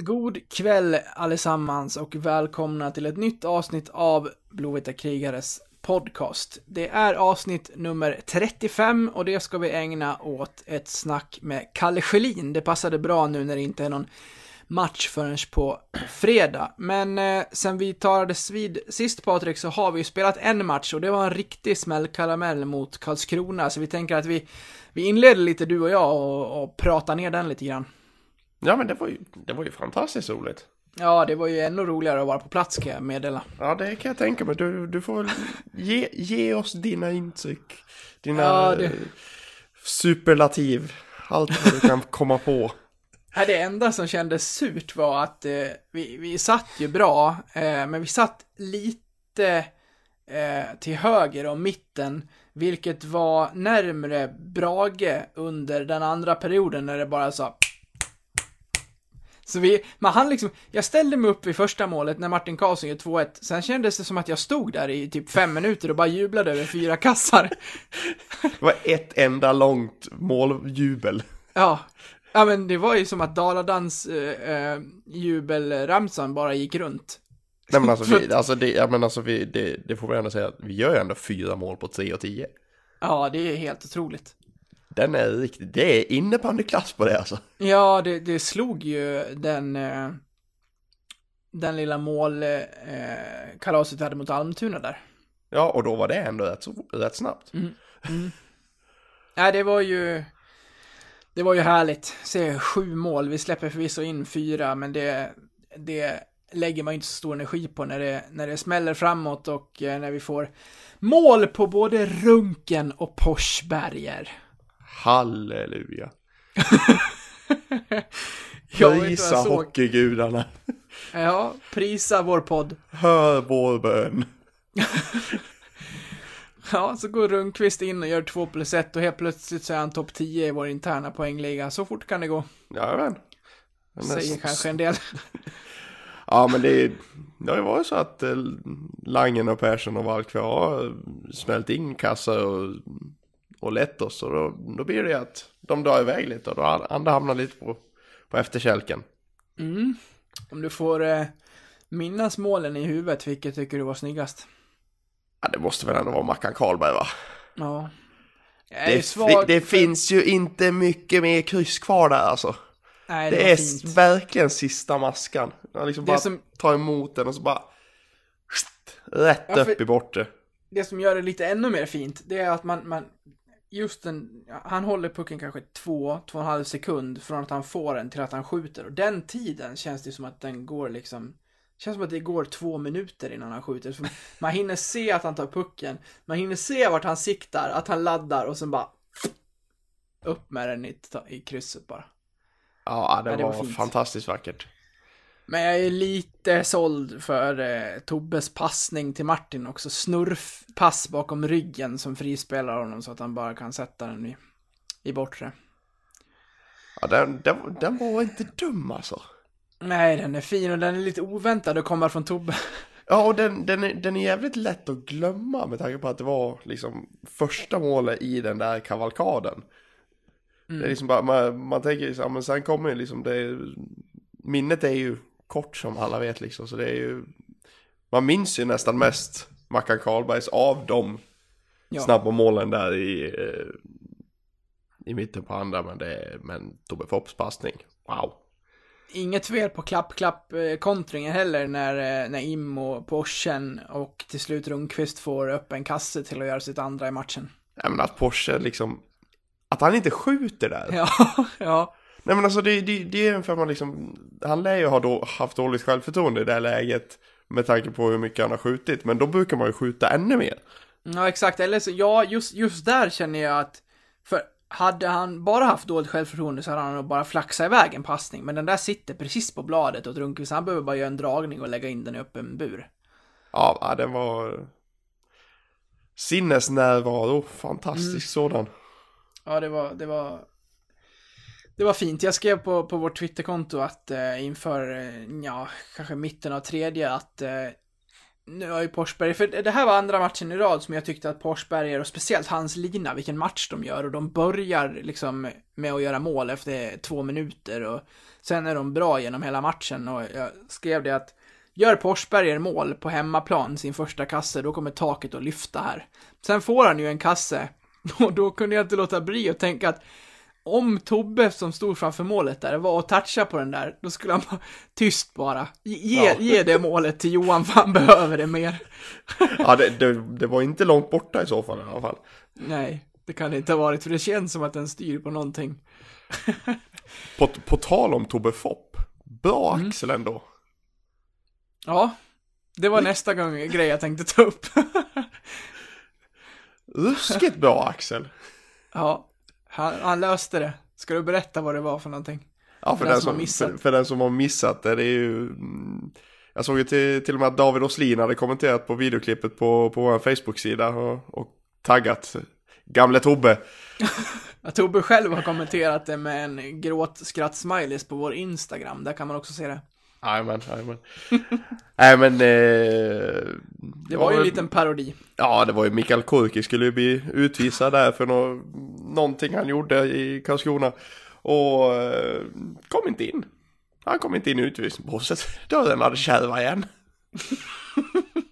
God kväll allesammans och välkomna till ett nytt avsnitt av Blåvita krigares podcast. Det är avsnitt nummer 35 och det ska vi ägna åt ett snack med Kalle Schelin. Det passade bra nu när det inte är någon match förrän på fredag. Men eh, sen vi talades vid sist Patrik så har vi ju spelat en match och det var en riktig smällkaramell mot Karlskrona. Så vi tänker att vi, vi inleder lite du och jag och, och pratar ner den lite grann. Ja men det var ju, det var ju fantastiskt roligt. Ja, det var ju ännu roligare att vara på plats kan jag meddela. Ja det kan jag tänka mig. Du, du får ge, ge oss dina intryck. Dina Ja, det- eh, superlativ. Allt vad du kan komma på. Det enda som kändes surt var att eh, vi, vi satt ju bra, eh, men vi satt lite eh, till höger om mitten, vilket var närmre Brage under den andra perioden när det bara sa så vi, man han liksom, jag ställde mig upp vid första målet när Martin Karlsson gör 2-1, sen kändes det som att jag stod där i typ fem minuter och bara jublade över fyra kassar. Det var ett enda långt måljubel. Ja, ja men det var ju som att Daladans eh, eh, jubelramsan bara gick runt. Nej men alltså, vi, alltså, det, ja, men alltså vi, det, det får vi ändå säga att vi gör ju ändå fyra mål på 3 och 10. Ja, det är helt otroligt. Den är riktigt, det är innebandyklass på det alltså. Ja, det, det slog ju den, eh, den lilla mål eh, vi hade mot Almtuna där. Ja och då var det ändå rätt, så, rätt snabbt. Nej, det var ju, det var ju härligt. Se, sju mål, vi släpper förvisso in fyra, men det, det lägger man ju inte så stor energi på när det, när det smäller framåt och eh, när vi får mål på både Runken och Porsberger. Halleluja. Prisa jag hockeygudarna. Ja, prisa vår podd. Hör vår bön. Ja, så går Rundqvist in och gör 2 plus 1 och helt plötsligt så är han topp 10 i vår interna poängliga. Så fort kan det gå. Jajamän. Säger kanske en del. Ja men det, det har ju varit så att eh, Langen och Persson och Valkve har smält in kassar och, och lett oss. Och då, då blir det att de drar iväg lite och då andra hamnar lite på, på efterkälken. Mm. Om du får eh, minnas målen i huvudet, vilket tycker du var snyggast? Ja det måste väl ändå vara Mackan Karlberg va? Ja. Det, svag det finns ju inte mycket mer kryss kvar där alltså. Nej, Det, det, är fint. verkligen sista maskan. Jag liksom Det bara som- tar emot den och så bara rätt Ja, för- upp i bortre. Det som gör det lite ännu mer fint, det är att man, man just den, han håller pucken kanske två, två och en halv sekund från att han får den till att han skjuter. Och den tiden känns det som att den går liksom, känns som att det går två minuter innan han skjuter. För man hinner se att han tar pucken, man hinner se vart han siktar, att han laddar och sen bara upp med den i, i krysset bara. Ja, det, Ja, det var var, fantastiskt vackert. Men jag är lite såld för eh, Tobbes passning till Martin också. Snurfpass bakom ryggen som frispelar honom så att han bara kan sätta den i, i bortre. Ja, den, den, den var inte dum alltså. Nej, den är fin och den är lite oväntad att komma från Tobbe. Ja, och den, den, är, den är jävligt lätt att glömma med tanke på att det var liksom första målet i den där kavalkaden. Det är liksom bara, man, man tänker liksom, ja, men sen kommer ju liksom det, minnet är ju kort som alla vet liksom, så det är ju, man minns ju nästan mest Mackan Karlbergs av de Ja. snabba målen där i, eh, i mitten på andra, men det är, men Tobbe Fopps passning, wow. Inget fel på klapp-klapp-kontringen heller när, eh, när Im och Porschen och till slut Rundqvist får upp en kasse till att göra sitt andra i matchen. Jag menar att Porsche liksom, att han inte skjuter där. Ja, ja. Nej men alltså det, det, det är för att man liksom, han lär ju ha då, haft dåligt självförtroende i det här läget med tanke på hur mycket han har skjutit, men då brukar man ju skjuta ännu mer. Ja, exakt. Eller så, ja, just, just där känner jag att, för hade han bara haft dåligt självförtroende så hade han nog bara flaxat iväg en passning. Men den där sitter precis på bladet och Rundqvist, han behöver bara göra en dragning och lägga in den i öppen bur. Ja, den var sinnesnärvaro, fantastisk sådan. Ja, det var, det var, det var fint. Jag skrev på, på vårt Twitterkonto att eh, inför, eh, ja, kanske mitten av tredje att eh, nu har ju Porsberg, för det här var andra matchen i rad som jag tyckte att Porsberger och speciellt hans lina, vilken match de gör och de börjar liksom med att göra mål efter två minuter och sen är de bra genom hela matchen och jag skrev det att gör Porsberger mål på hemmaplan sin första kasse, då kommer taket att lyfta här. Sen får han ju en kasse och då kunde jag inte låta bli att tänka att om Tobbe som stod framför målet där var och toucha på den där, då skulle han vara tyst bara. Ge, ja. ge det målet till Johan för han behöver det mer. ja, det, det, det, var inte långt borta i så fall i alla fall. Nej, det kan det inte ha varit, för det känns som att den styr på någonting. på, på tal om Tobbe Fopp, bra mm. axel ändå. Ja, det var nästa gång grej jag tänkte ta upp. Ruskigt bra axel. Ja, han, han, löste det. Ska du berätta vad det var för någonting? Ja, för, för, den, som, som för, för, den som har missat det, det är ju... Mm, jag såg ju till, till och med att David Åslin hade kommenterat på videoklippet på, på vår Facebook-sida och, och taggat gamle Tobbe. ja, Tobbe själv har kommenterat det med en gråt-skratt-smileys på vår Instagram, där kan man också se det. Jajamän, jajamän. Nej men... Eh, det var ju en liten parodi. Ja, det var ju Mikael Kurki skulle ju bli utvisad där för no någonting han gjorde i Karlskrona. Och eh, kom inte in. Han kom inte in i utvisningsbåset. Dörren hade kärva igen.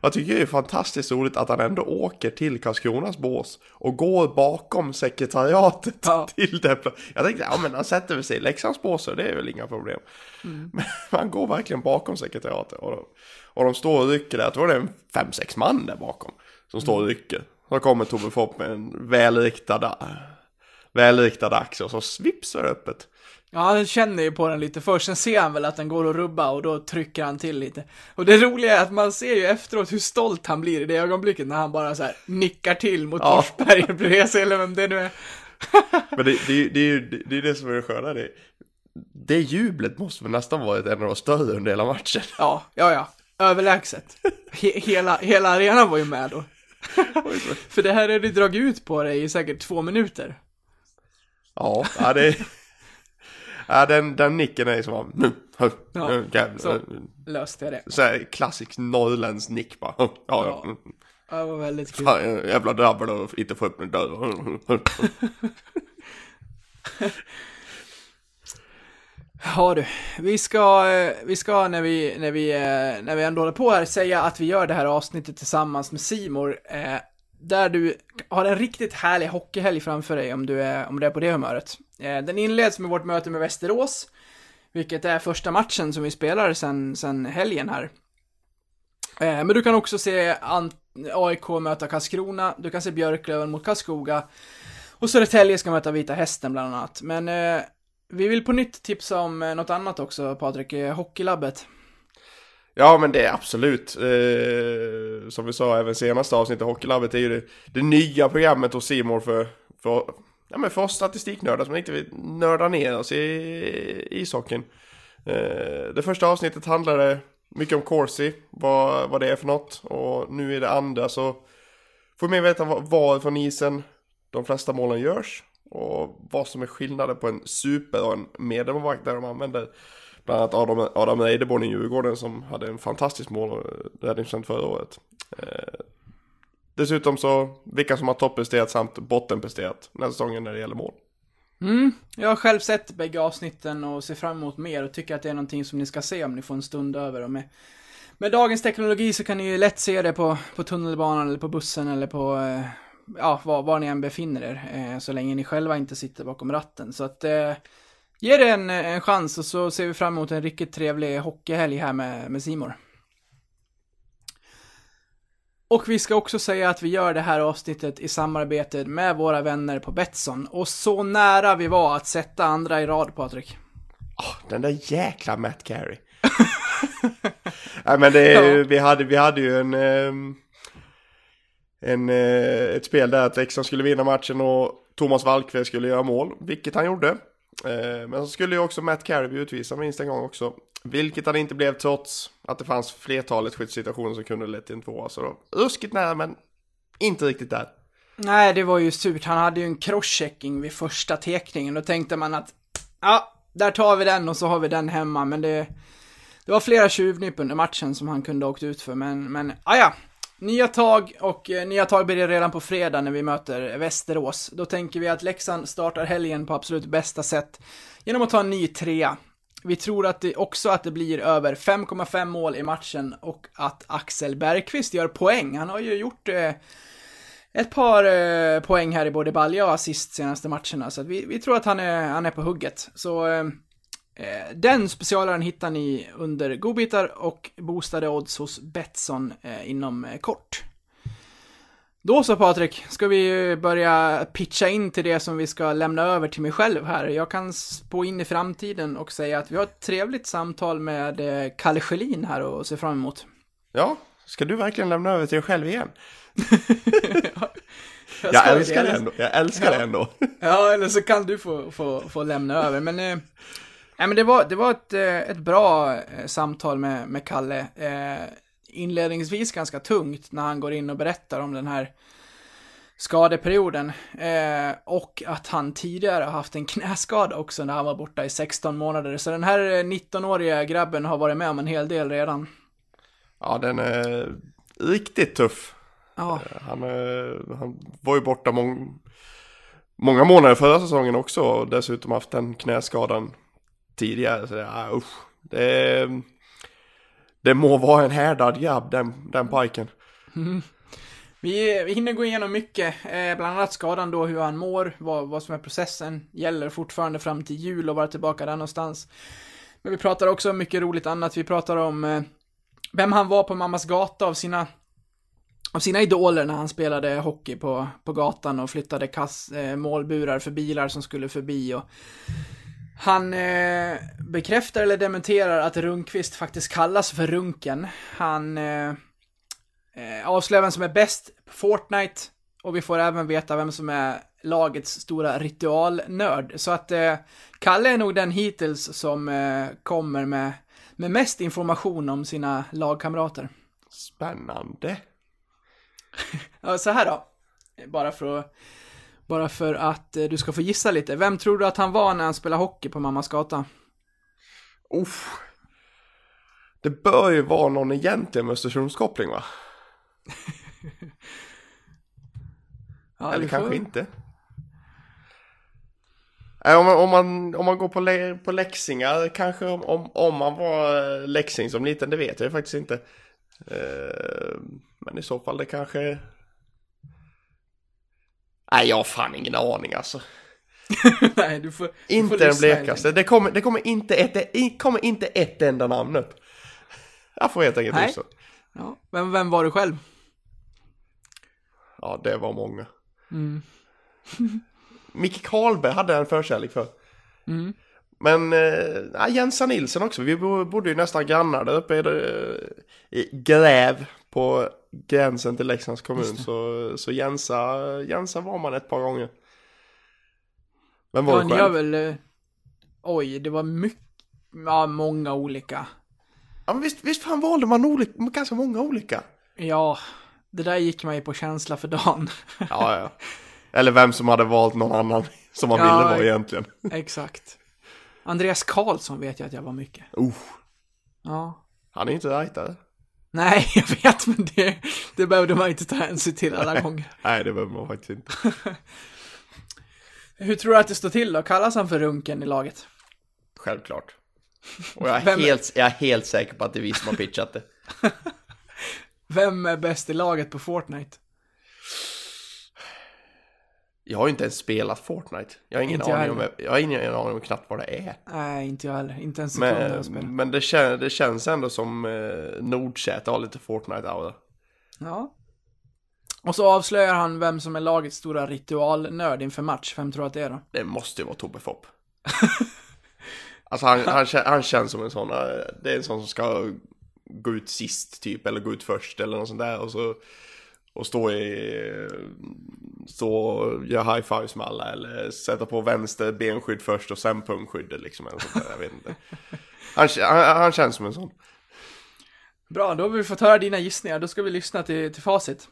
Jag tycker det är fantastiskt roligt att han ändå åker till Karlskronas bås och går bakom sekretariatet ja. till det. Jag tänkte, ja men han sätter sig i Leksands bås det är väl inga problem. Mm. Men han går verkligen bakom sekretariatet och de, och de står och rycker där. Jag tror det är en fem, sex man där bakom som står och mm. rycker. Så kommer Tobbe Fopp med en välriktad, välriktad axel och så svips är det öppet. Ja, han känner ju på den lite först, sen ser han väl att den går att rubba och då trycker han till lite. Och det roliga är att man ser ju efteråt hur stolt han blir i det ögonblicket när han bara så här nickar till mot ja. Forsberg bredvid eller vem det nu är. Men det, det, det, är ju det, är det som är det sköna. Det, det jublet måste väl nästan varit en av de större under hela matchen. Ja, ja, ja. Överlägset. He, hela, hela arenan var ju med då. För det här är det dragit ut på det i säkert två minuter. Ja, ja det Ja, den, den nicken är som nu, ja. Så löste jag det. Så här, klassisk norrländsk nick bara. Ja, ja. ja. Det var väldigt kul. Fan, jävla drabbad och inte få upp min dörr. Ja du, vi ska, vi ska när vi, när vi, när vi ändå håller på här säga att vi gör det här avsnittet tillsammans med Simor eh, där du har en riktigt härlig hockeyhelg framför dig om du är, om du är på det humöret. Eh, den inleds med vårt möte med Västerås, vilket är första matchen som vi spelar sen, sen helgen här. Eh, men du kan också se AIK möta Karlskrona, du kan se Björklöven mot Karlskoga, och Södertälje ska möta Vita Hästen bland annat. Men eh, vi vill på nytt tipsa om eh, något annat också, Patrik, eh, Hockeylabbet. Ja men det är absolut, eh, som vi sa även senaste avsnittet, Hockeylabbet är ju det, det nya programmet hos Simor för, för, ja, men för oss statistiknördar som inte vill nörda ner oss i ishockeyn. Eh, det första avsnittet handlade mycket om Corsi, vad, vad det är för något. Och nu i det andra så får vi veta var från isen de flesta målen görs. Och vad som är skillnaden på en super och en medelmålvakt där de använder Bland annat Adam, Adam Eideborn i Djurgården som hade en fantastisk målräddningsprocent eh, förra året. Eh, dessutom så vilka som har toppresterat samt bottenpresterat den här säsongen när det gäller mål. Mm, jag har själv sett bägge avsnitten och ser fram emot mer och tycker att det är någonting som ni ska se om ni får en stund över. Och med, med dagens teknologi så kan ni ju lätt se det på, på tunnelbanan eller på bussen eller på, eh, ja, var, var ni än befinner er. Eh, så länge ni själva inte sitter bakom ratten. Så att eh, Ge det en, en chans och så ser vi fram emot en riktigt trevlig hockeyhelg här med, med Simor. Och vi ska också säga att vi gör det här avsnittet i samarbete med våra vänner på Betsson. Och så nära vi var att sätta andra i rad, Patrik. Oh, den där jäkla Matt Carey. Nej men det är, ja. vi, hade, vi hade ju en, ehm, en, eh, ett spel där att Leksand skulle vinna matchen och Thomas Walkve skulle göra mål, vilket han gjorde. Eh, men så skulle ju också Matt Carey bli utvisad minst en gång också. Vilket han inte blev trots att det fanns flertalet skyddssituationer som kunde lett till en tvåa. Så då, ruskigt nära men inte riktigt där. Nej, det var ju surt. Han hade ju en crosschecking vid första tekningen. Då tänkte man att, ja, där tar vi den och så har vi den hemma. Men det, det var flera tjuvnyp under matchen som han kunde ha åkt ut för, men, men, ah ja. Nya tag och eh, nya tag blir det redan på fredag när vi möter Västerås. Då tänker vi att Leksand startar helgen på absolut bästa sätt genom att ta en ny trea. Vi tror att det också att det blir över 5,5 mål i matchen och att Axel Bergqvist gör poäng. Han har ju gjort eh, ett par eh, poäng här i både balja och assist senaste matcherna, så att vi, vi tror att han är, han är på hugget. Så eh, den specialaren hittar ni under godbitar och boostade odds hos Betsson eh, inom eh, kort. Då så Patrik, ska vi börja pitcha in till det som vi ska lämna över till mig själv här. Jag kan spå in i framtiden och säga att vi har ett trevligt samtal med eh, Kalle Schelin här och se fram emot. Ja, ska du verkligen lämna över till dig själv igen? jag, jag älskar det ändå. Jag älskar ja. det ändå. ja, eller så kan du få, få, få lämna över. Men, eh, nej, men det var, det var ett, eh, ett bra eh, samtal med, med Kalle. Eh, inledningsvis ganska tungt när han går in och berättar om den här skadeperioden. Eh, och att han tidigare har haft en knäskada också när han var borta i 16 månader. Så den här 19-åriga grabben har varit med om en hel del redan. Ja, den är riktigt tuff. Ja. Han, han var ju borta mång, många månader förra säsongen också och dessutom haft den knäskadan tidigare. Så ja, ah, usch. Det, det må vara en härdad grabb den, den pojken. Mm. Vi, vi hinner gå igenom mycket, eh, bland annat skadan då, hur han mår, vad, vad som är processen, gäller fortfarande fram till jul och vara tillbaka där någonstans. Men vi pratar också om mycket roligt annat, vi pratar om eh, vem han var på mammas gata av sina av sina idoler när han spelade hockey på, på gatan och flyttade kass, eh, målburar för bilar som skulle förbi och han eh, bekräftar eller dementerar att Runkvist faktiskt kallas för Runken. Han eh, eh, avslöjar vem som är bäst på Fortnite och vi får även veta vem som är lagets stora ritualnörd. Så att eh, Kalle är nog den hittills som eh, kommer med, med mest information om sina lagkamrater. Spännande. ja, så här då. Bara för att, bara för att eh, du ska få gissa lite. Vem tror du att han var när han spelade hockey på Mammas gata? Uff. Det bör ju vara någon egentlig med Östersundskoppling va? ja, Eller kanske får... inte. Om man, om man, om man går på, le, på läxingar, kanske om, om man var eh, läxing som liten, det vet jag faktiskt inte. Uh, men i så fall det kanske... Nej, jag har fan ingen aning alltså. Nej, du får, inte den blekaste. Det kommer, det kommer, inte ett, det kommer inte ett enda namn upp. Jag får helt enkelt lyssna. Ja, vem, vem var du själv? Ja, det var många. Mm. Micke Karlberg hade jag en förkärlek för. Mm. Men äh, Jensa Nilsson också. Vi bodde ju nästan grannar där uppe i, i Gräv på gränsen till Leksands kommun. Så, så Jensa, Jensa var man ett par gånger. Vem var ja, du själv? Väl, eh, oj, det var mycket, ja, många olika. Ja, men visst, visst fan valde man olika, ganska många olika? Ja, det där gick man ju på känsla för dagen. ja, ja. Eller vem som hade valt någon annan som man ja, ville vara egentligen. Exakt. Andreas Karlsson vet jag att jag var mycket. Oh. Ja. Han är inte rightare. Nej, jag vet, men det, det behövde man inte ta hänsyn till alla gånger. Nej, det behöver man faktiskt inte. Hur tror du att det står till då? Kallas han för runken i laget? Självklart. Och jag är, Vem... helt, jag är helt säker på att det är vi som har pitchat det. Vem är bäst i laget på Fortnite? Jag har ju inte ens spelat Fortnite. Jag har ingen, inte aning, om, jag har ingen aning om knappt vad det är. Nej, inte jag heller. Inte ens Men, men det, kän, det känns ändå som eh, Nordchat har lite Fortnite-aura. Ja. Och så avslöjar han vem som är lagets stora ritualnörd inför match. Vem tror du att det är då? Det måste ju vara Tobbe Fopp. alltså han, han, han, känns som en sån, eh, det är en sån som ska gå ut sist typ, eller gå ut först eller något sånt där. Och så och stå i, stå och göra high fives med alla eller sätta på vänster benskydd först och sen pungskyddet liksom. Eller sånt där, jag vet inte. Han, han, han, känns som en sån. Bra, då har vi fått höra dina gissningar. Då ska vi lyssna till, till facit.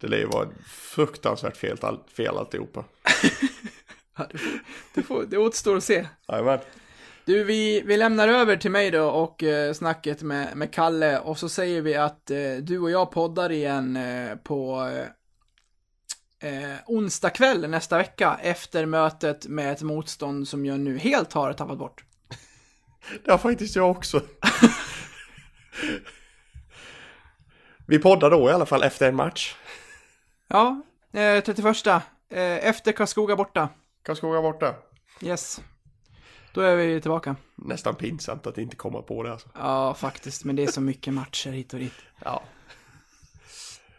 Det lär ju vara fruktansvärt fel, fel alltihopa. ja, det, får, det, får, det återstår att se. Jajamän. Du, vi, vi lämnar över till mig då och eh, snacket med, med Kalle och så säger vi att eh, du och jag poddar igen eh, på eh, onsdag kväll nästa vecka efter mötet med ett motstånd som jag nu helt har tappat bort. Det har faktiskt jag också. Vi poddar då i alla fall efter en match. Ja, eh, 31. Eh, efter Karlskoga borta. Karlskoga borta. Yes. Då är vi tillbaka. Nästan pinsamt att inte komma på det alltså. Ja, faktiskt. Men det är så mycket matcher hit och dit. Ja.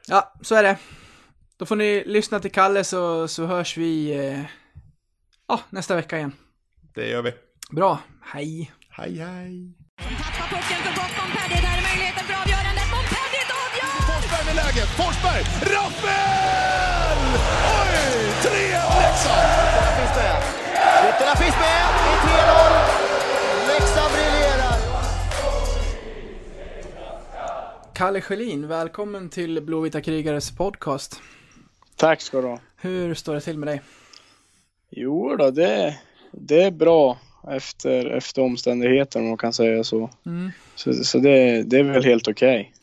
Ja, så är det. Då får ni lyssna till Kalle så, så hörs vi eh, ja, nästa vecka igen. Det gör vi. Bra. Hej. Hej hej. Tappar pucken för gott Montpellier. Där är möjligheten för avgörandet. Montpellier avgör! Forsberg med läget. Forsberg! Rappel! Oj! 3-1 Leksand! Skyttarna finns med. Skyttarna finns med i 3-0. Leksand briljerar. Kalle Schelin, välkommen till Blåvita krigares podcast. Tack ska du ha. Hur står det till med dig? Jo då, det, det är bra efter, efter omständigheterna om man kan säga så. Mm. Så, så det, det är väl helt okej.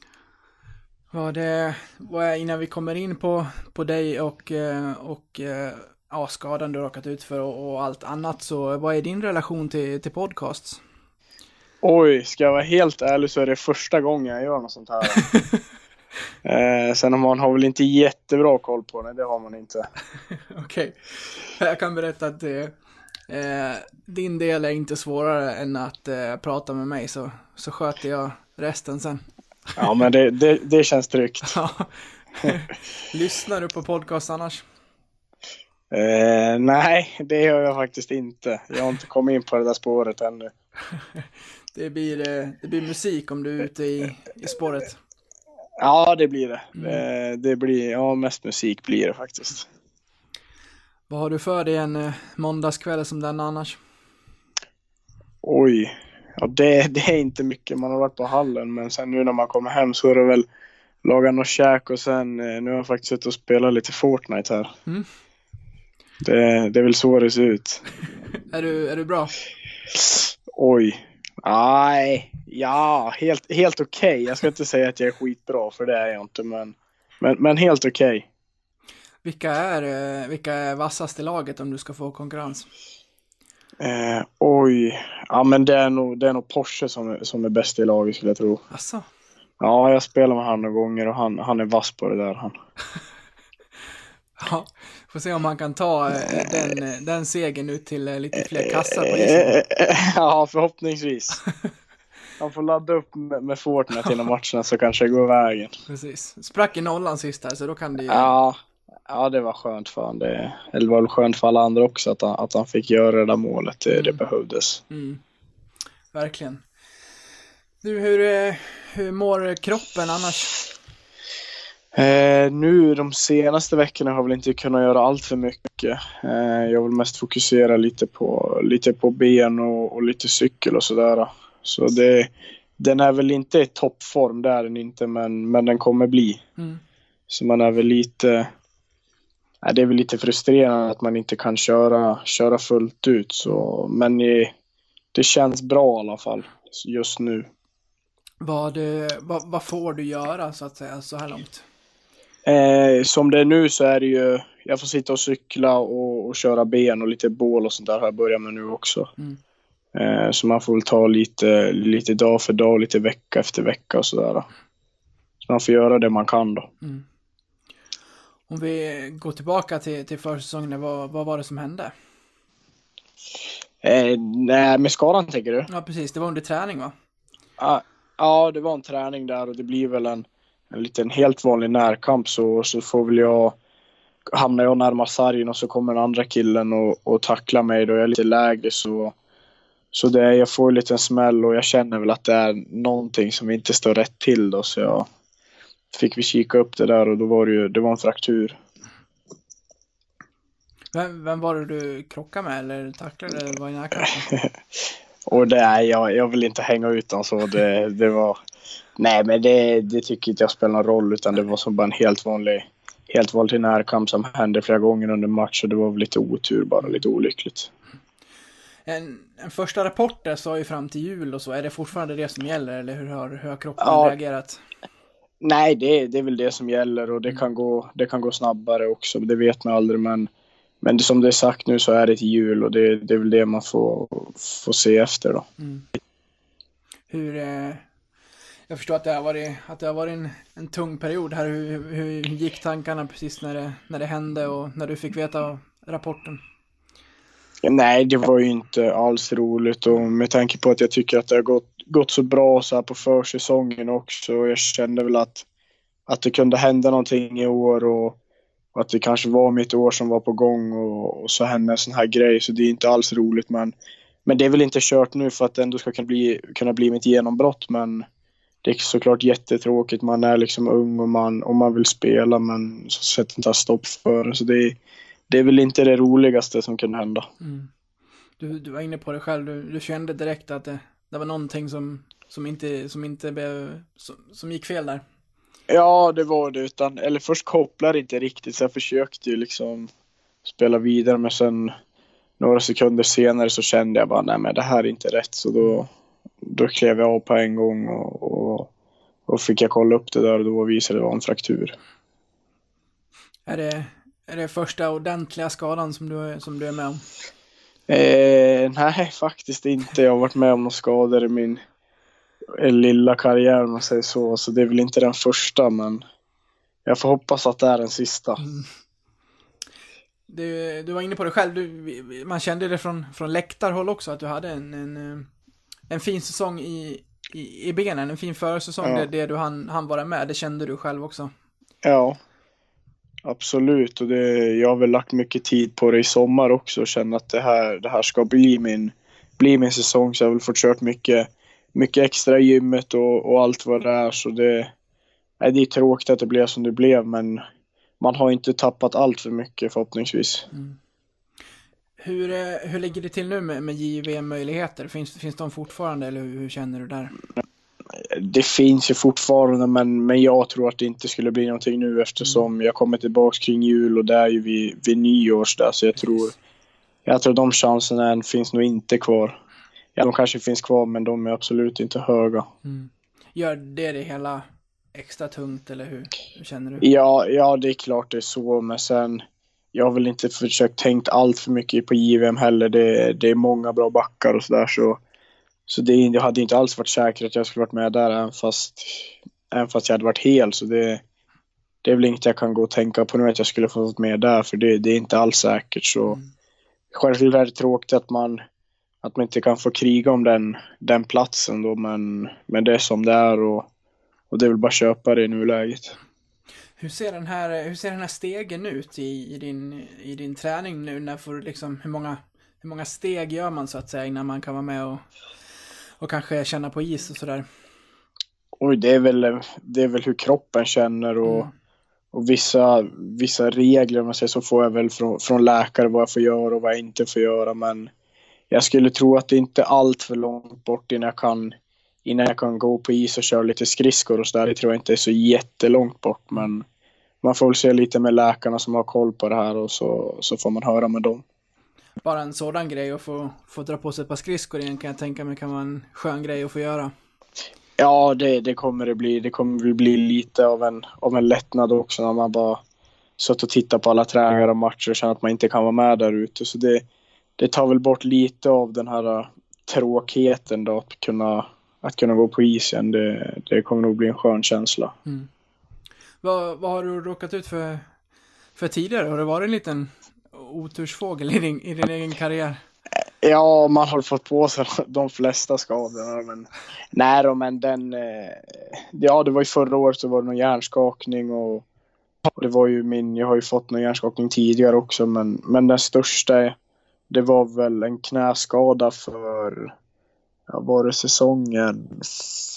Vad det, vad är, innan vi kommer in på, på dig och, eh, och eh, ja, skadan du råkat ut för och, och allt annat så vad är din relation till, till podcasts? Oj, ska jag vara helt ärlig så är det första gången jag gör något sånt här. eh, sen har man har väl inte jättebra koll på det, det har man inte. Okej, jag kan berätta att eh, eh, din del är inte svårare än att eh, prata med mig så, så sköter jag resten sen. Ja, men det, det, det känns tryggt. Lyssnar du på podcast annars? Eh, nej, det gör jag faktiskt inte. Jag har inte kommit in på det där spåret ännu. Det blir, eh, det blir musik om du är ute i, i spåret. Ja, det blir det. det. Det blir, ja, mest musik blir det faktiskt. Vad har du för dig en eh, måndagskväll som den annars? Oj, ja det, det är inte mycket. Man har varit på hallen men sen nu när man kommer hem så är det väl laga något käk och sen eh, nu har jag faktiskt suttit och spelat lite Fortnite här. Mm. Det, det är väl så det ser ut. Är du, är du bra? Oj. Nej, ja, helt, helt okej. Jag ska inte säga att jag är skitbra för det är jag inte men, men, men helt okej. Vilka är, eh, vilka är vassast i laget om du ska få konkurrens? Eh, oj, ja men det är nog, det är nog Porsche som är, som är bäst i laget skulle jag tro. Asså? Ja, jag spelar med han några gånger och han, han är vass på det där han. Ja, får se om man kan ta eh, den, eh, den segern ut till eh, lite fler kassar på isen. ja, förhoppningsvis. Han får ladda upp med, med Fortnite innan matcherna så kanske det går vägen. Precis. Sprack i nollan sist här, så då kan det ju... Ja, ja det var skönt för han. Det, eller var väl skönt för alla andra också att han, att han fick göra det där målet. Det, det behövdes. Mm. Verkligen. Du, hur, hur mår kroppen annars? Eh, nu de senaste veckorna har jag väl inte kunnat göra allt för mycket. Eh, jag vill mest fokusera lite på, lite på ben och, och lite cykel och sådär. Så det, den är väl inte i toppform, det är den inte, men, men den kommer bli. Mm. Så man är väl lite... Nej, det är väl lite frustrerande att man inte kan köra, köra fullt ut. Så, men det, det känns bra i alla fall just nu. Vad, eh, vad, vad får du göra så att säga så här långt? Eh, som det är nu så är det ju, jag får sitta och cykla och, och köra ben och lite bål och sånt där har jag börjat med nu också. Mm. Eh, så man får väl ta lite, lite dag för dag, lite vecka efter vecka och sådär. Så man får göra det man kan då. Mm. Om vi går tillbaka till, till försäsongen, vad, vad var det som hände? Eh, nej, med skadan tänker du? Ja, precis. Det var under träning, va? Ja, ja, det var en träning där och det blir väl en, en liten helt vanlig närkamp så, så får väl jag hamnar jag närmast sargen och så kommer den andra killen och, och tacklar mig då jag är lite lägre så så det, jag får en liten smäll och jag känner väl att det är någonting som inte står rätt till då så jag fick vi kika upp det där och då var det ju, det var en fraktur. Vem, vem var det du krockade med eller tacklade eller var i närkampen? Och det är, jag, jag vill inte hänga ut dem så det, det var Nej men det, det tycker inte jag spelar någon roll utan det var som bara en helt vanlig helt vanlig närkamp som hände flera gånger under match och det var väl lite otur bara, lite olyckligt. En, en första rapport där sa ju fram till jul och så, är det fortfarande det som gäller eller hur har, hur har kroppen Ja. reagerat? Nej, det, det är väl det som gäller och det kan gå, det kan gå snabbare också. Det vet man aldrig, men, men som det är sagt nu så är det till jul och det, det är väl det man får, får se efter då. Hur, eh, jag förstår att det har varit, att det har varit en, en tung period här. Hur, hur, gick tankarna precis när det, när det hände och när du fick veta rapporten? Ja, nej, det var ju inte alls roligt och med tanke på att jag tycker att det har gått, gått så bra så här på försäsongen också. Och jag kände väl att, att det kunde hända någonting i år och, och att det kanske var mitt år som var på gång och, och så hände en sån här grej. Så det är inte alls roligt men, men det är väl inte kört nu för att det ändå ska kunna bli, kunna bli mitt genombrott. Men det är såklart jättetråkigt. Man är liksom ung och man, och man vill spela men så sätter inte stopp för det. Så det är, det är väl inte det roligaste som kan hända. Du, du var inne på det själv, du, du kände direkt att det, det var någonting som, som inte, som inte blev, som, som gick fel där. Ja, det var det. Utan, eller först kopplade inte riktigt, så jag försökte ju liksom spela vidare. Men sen några sekunder senare så kände jag bara, nej men det här är inte rätt. Så då, då klev jag av på en gång och, och, och fick jag kolla upp det där och då visade det vara en fraktur. Är det, är det första ordentliga skadan som du, som du är med om? Eh, nej, faktiskt inte. Jag har varit med om några skador i min eh, lilla karriär om man säger så. Så det är väl inte den första, men jag får hoppas att det är den sista. Du, du var inne på det själv, du, man kände det från, från läktarhåll också, att du hade en, en, eh, en fin säsong i, i, i benen, en fin försäsong, Ja. det, det du hann, hann vara med, det kände du själv också. Ja, absolut. Och det, jag har väl lagt mycket tid på det i sommar också och känner att det här, det här ska bli min, bli min säsong. Så jag har väl fått kört mycket, mycket extra i gymmet och, och allt vad det är. Så det, nej, det är tråkigt att det blev som det blev, men man har inte tappat allt för mycket förhoppningsvis. Hur, eh, hur ligger det till nu med, med JVM-möjligheter? Finns, finns de fortfarande, eller hur, hur känner du där? Det finns ju fortfarande, men, men jag tror att det inte skulle bli någonting nu eftersom jag kommer tillbaks kring jul och det är ju vid, vid nyårs där. Så jag tror, jag tror de chanserna än finns nog inte kvar. Ja, de kanske finns kvar, men de är absolut inte höga. Gör det det hela extra tungt, eller hur, hur känner du? Ja, ja, det är klart det är så, men sen jag har väl inte försökt tänkt allt för mycket på JVM heller. Det, det är många bra backar och sådär så, så det, jag hade inte alls varit säker att jag skulle varit med där även fast, även fast jag hade varit hel. Så det, det är väl inget jag kan gå och tänka på nu att jag skulle få varit med där för det, det är inte alls säkert. Så självklart är det tråkigt att man, att man inte kan få kriga om den, den platsen då men, men det är som det är och, och det är väl bara att köpa det i nuläget. Hur ser den här, hur ser den här stegen ut i, i, din, i din träning nu? När får liksom, hur många, hur många steg gör man så att säga innan man kan vara med och, och kanske känna på is och sådär? Oj, det är väl, det är väl hur kroppen känner och, och vissa, vissa regler man säger så får jag väl från, från läkare vad jag får göra och vad jag inte får göra. Men jag skulle tro att det inte är allt för långt bort innan jag kan, innan jag kan gå på is och köra lite skridskor och sådär. Det tror jag inte är så jättelångt bort. Men man får väl se lite med läkarna som har koll på det här och så, så får man höra med dem. Bara en sådan grej att få, få dra på sig ett par skridskor igen kan jag tänka mig kan vara en skön grej att få göra. Ja, det, det kommer det bli. Det kommer väl bli lite av en, av en lättnad också när man bara suttit och tittat på alla träningar och matcher och känner att man inte kan vara med där ute. Så det, det tar väl bort lite av den här äh, tråkigheten då att kunna, att kunna gå på is igen. Det, det kommer nog bli en skön känsla. Vad, vad har du råkat ut för, för tidigare? Har det varit en liten otursfågel i din, i din egen karriär? Ja, man har fått på sig de flesta skadorna. Men, nej då, men den... eh, Ja, det var ju förra året så var det någon hjärnskakning och det var ju min... Jag har ju fått någon hjärnskakning tidigare också, men, men den största det var väl en knäskada för... Ja, var det säsongen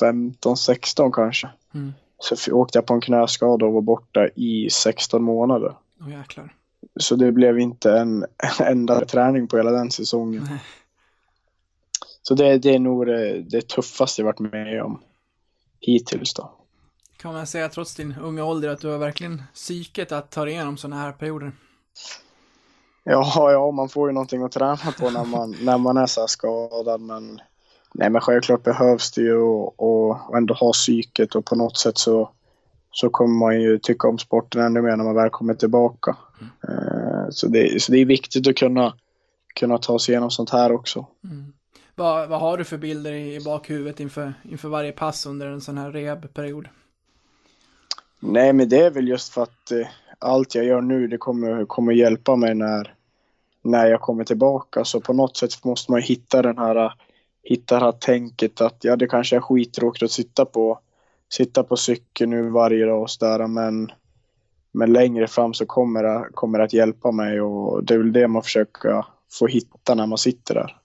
15-16 kanske? Mm. Så åkte jag på en knäskada och var borta i 16 månader. Åh jäklar. Så det blev inte en enda träning på hela den säsongen. Nej. Så det, det är nog det, det tuffaste jag varit med om hittills då. Kan man säga trots din unga ålder att du har verkligen psyket att ta dig igenom sådana här perioder? Ja, ja, man får ju någonting att träna på när man, när man är så här skadad. Men, nej, men självklart behövs det ju och, och ändå ha psyket och på något sätt så, så kommer man ju tycka om sporten ännu mer när man väl kommer tillbaka. Eh, så, det, så det är viktigt att kunna, kunna ta sig igenom sånt här också. Vad, vad har du för bilder i, bakhuvudet inför, inför varje pass under en sån här rehabperiod? Nej, men det är väl just för att eh, allt jag gör nu det kommer, kommer hjälpa mig när, när jag kommer tillbaka. Så på något sätt måste man hitta den här, hitta det här tänket att ja, det kanske är skittråkigt att sitta på, sitta på cykeln nu varje dag och sådär, men, men längre fram så kommer det, kommer det att hjälpa mig och det är väl det man försöker få hitta när man sitter där.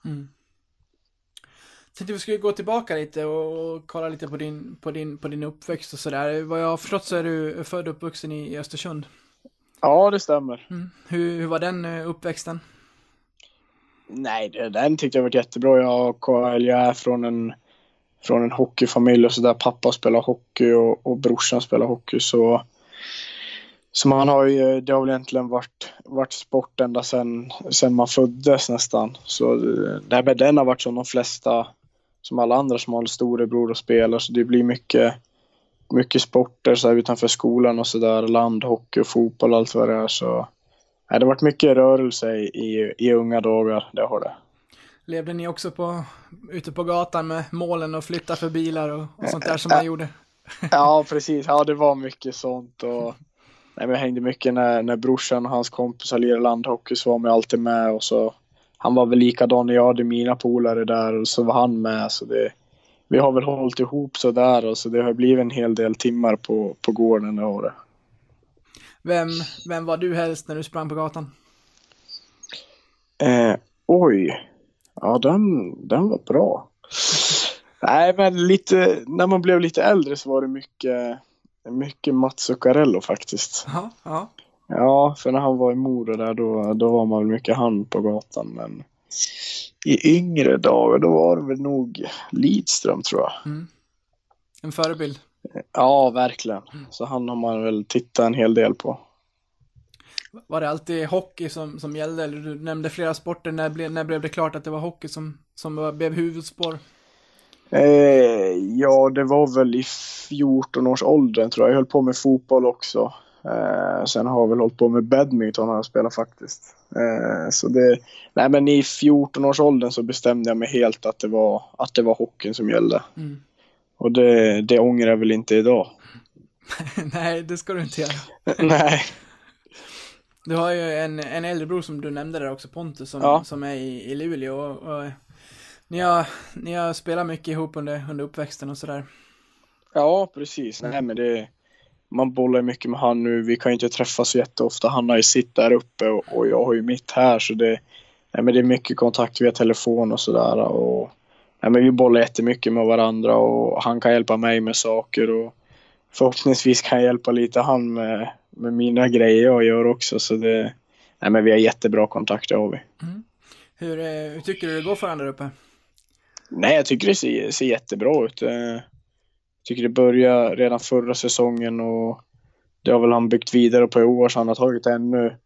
Tänkte vi skulle gå tillbaka lite och, kolla lite på din, på din, på din uppväxt och sådär. Vad jag har förstått så är du född och uppvuxen i, i Östersund. Ja, det stämmer. Mm. Hur, hur var den eh, uppväxten? Nej, den tyckte jag var jättebra. Jag, jag är från en, från en hockeyfamilj och så där pappa spelar hockey och, och brorsan spelar hockey. Så, så man har ju, det har väl egentligen varit, varit sport ända sedan sen man föddes nästan. Så det med den har varit som de flesta, som alla andra som har en storebror och spelar. Så det blir mycket, mycket sporter så här utanför skolan och sådär. Landhockey och fotboll och allt vad det är. Så det har varit mycket rörelse i, i, unga dagar, det har det. Levde ni också på, ute på gatan med målen och flytta för bilar och, och sånt där som man gjorde? Ja, precis. Ja, det var mycket sånt. Och, nej, jag hängde mycket när, när brorsan och hans kompisar lirade landhockey så var man alltid med. Och så, han var väl likadan när jag hade mina polare där och så var han med. Så det, vi har väl hållit ihop så där och så det har blivit en hel del timmar på, på gården det året. Vem, vem var du helst när du sprang på gatan? Eh, oj. Ja, den, den var bra. Nej, men lite, när man blev lite äldre så var det mycket, mycket Mats Zuccarello faktiskt. Ja, ja. Ja, för när han var i Mora där då, då var man väl mycket han på gatan. Men i yngre dagar då var det väl nog Lidström tror jag. En förebild. Ja, verkligen. Så han har man väl tittat en hel del på. Var det alltid hockey som, som gällde? Eller du nämnde flera sporter. När, ble, när blev det klart att det var hockey som, som var- blev huvudspår? Eh, ja, det var väl i 14 års åldern tror jag. Jag höll på med fotboll också. Eh, sen har jag väl hållit på med badminton har jag spelat faktiskt. Eh, så det, nej men i 14 års åldern så bestämde jag mig helt att det var, att det var hockeyn som gällde. Mm. Och det, det ångrar jag väl inte idag. Nej, det ska du inte göra. nej. Du har ju en, en äldre bror som du nämnde där också, Pontus, som, Ja. som är i, i Luleå. Och, och, ni, har, ni har spelat mycket ihop under, under uppväxten och sådär. Ja, precis. Nej, men det, man bollar mycket med han nu. Vi kan ju inte träffas så jätteofta. Han har ju sitt där uppe och, och jag har ju mitt här. Så det, nej, men det är mycket kontakt via telefon och sådär. Och, nej, men vi bollar jättemycket med varandra och han kan hjälpa mig med saker. Och förhoppningsvis kan jag hjälpa lite han med, med mina grejer jag gör också. Så det, nej, men vi har jättebra kontakt, det har vi. Hur, eh, hur tycker du det går för honom där uppe? Nej, jag tycker det ser, ser jättebra ut. Eh, Jag tycker det började redan förra säsongen och det har väl han byggt vidare på i år så han har tagit ännu,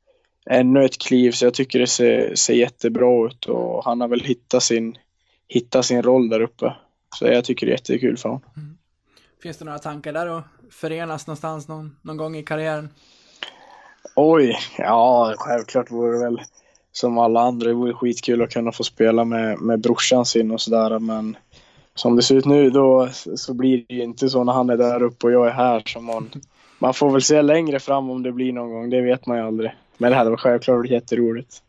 ännu ett kliv. Så jag tycker det ser, ser jättebra ut och han har väl hittat sin, hittat sin roll där uppe. Så jag tycker det är jättekul för honom. Finns det några tankar där att förenas någonstans någon, någon gång i karriären? Oj, ja självklart vore det väl som alla andra, det vore skitkul att kunna få spela med, med brorsan sin och sådär men som det ser ut nu då så blir det ju inte så när han är där uppe och jag är här så man, man får väl se längre fram om det blir någon gång, det vet man ju aldrig. Men det hade varit självklart jätteroligt.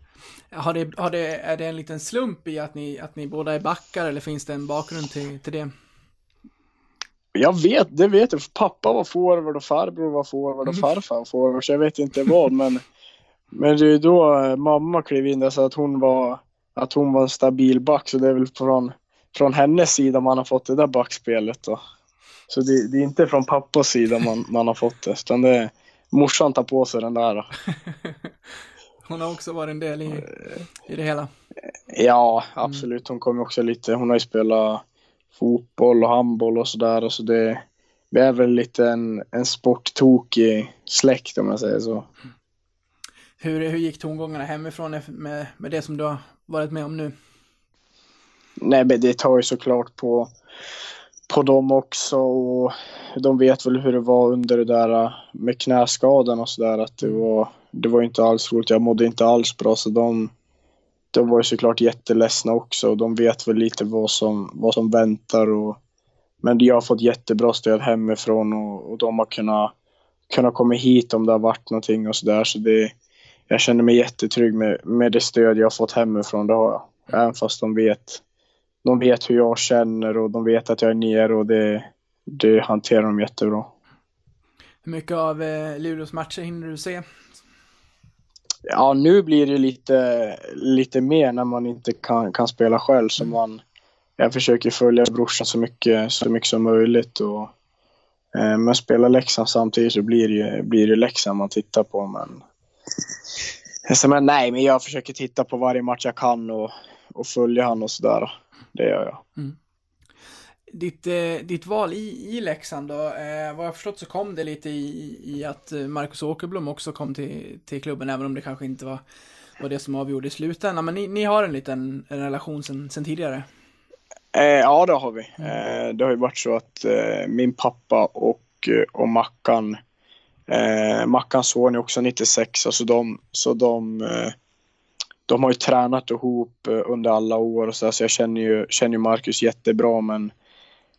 Har det, har det, är det en liten slump i att ni, att ni båda är backar eller finns det en bakgrund till, till det? Jag vet, det vet jag. Pappa var forward och farbror var forward och farfar var forward. Så jag vet inte vad men Men det är ju då mamma klev in där så att hon var att hon var en stabil back. Så det är väl från, från hennes sida man har fått det där backspelet då. Så det, det är inte från pappas sida man, man har fått det. Utan det är morsan tar på sig den där. Hon har också varit en del i, i det hela. Ja, absolut. Hon kommer också lite. Hon har ju spelat fotboll och handboll och sådär. Så det, vi är väl lite en, en sporttokig släkt om jag säger så. Hur, hur gick tongångarna hemifrån med, med det som du har varit med om nu? Nej, men det tar ju såklart på, på dem också. Och de vet väl hur det var under det där med knäskadan och sådär. Att det var, det var inte alls roligt. Jag mådde inte alls bra. Så de, de var ju såklart jätteledsna också. Och de vet väl lite vad som, vad som väntar. Och, men jag har fått jättebra stöd hemifrån och, och de har kunnat, kunnat komma hit om det har varit någonting och sådär. Så det, jag känner mig jättetrygg med, med det stöd jag har fått hemifrån. Det har jag. Även fast de vet, de vet hur jag känner och de vet att jag är nere och det, det hanterar de jättebra. Hur mycket av eh, Luleås matcher hinner du se? Ja, nu blir det lite, lite mer när man inte kan, kan spela själv. Så man, jag försöker följa brorsan så mycket, så mycket som möjligt. Och, eh, men spela Leksand samtidigt så blir det, blir det Leksand man tittar på. Men, så, men nej, men jag försöker titta på varje match jag kan och, och följa han och sådär. Det gör jag. Mm. Ditt, eh, ditt val i, i Leksand då, eh, vad jag förstått så kom det lite i, i att Marcus Åkerblom också kom till, till klubben, även om det kanske inte var, var det som avgjorde i slutändan. Men ni, ni har en liten en relation sen, sen tidigare? Eh, ja, det har vi. Eh, det har ju varit så att eh, min pappa och, och Mackan, eh, Mackans son är också 96, så de, så de, eh, de har ju tränat ihop eh, under alla år och så, där, så jag känner ju, känner ju Marcus jättebra, men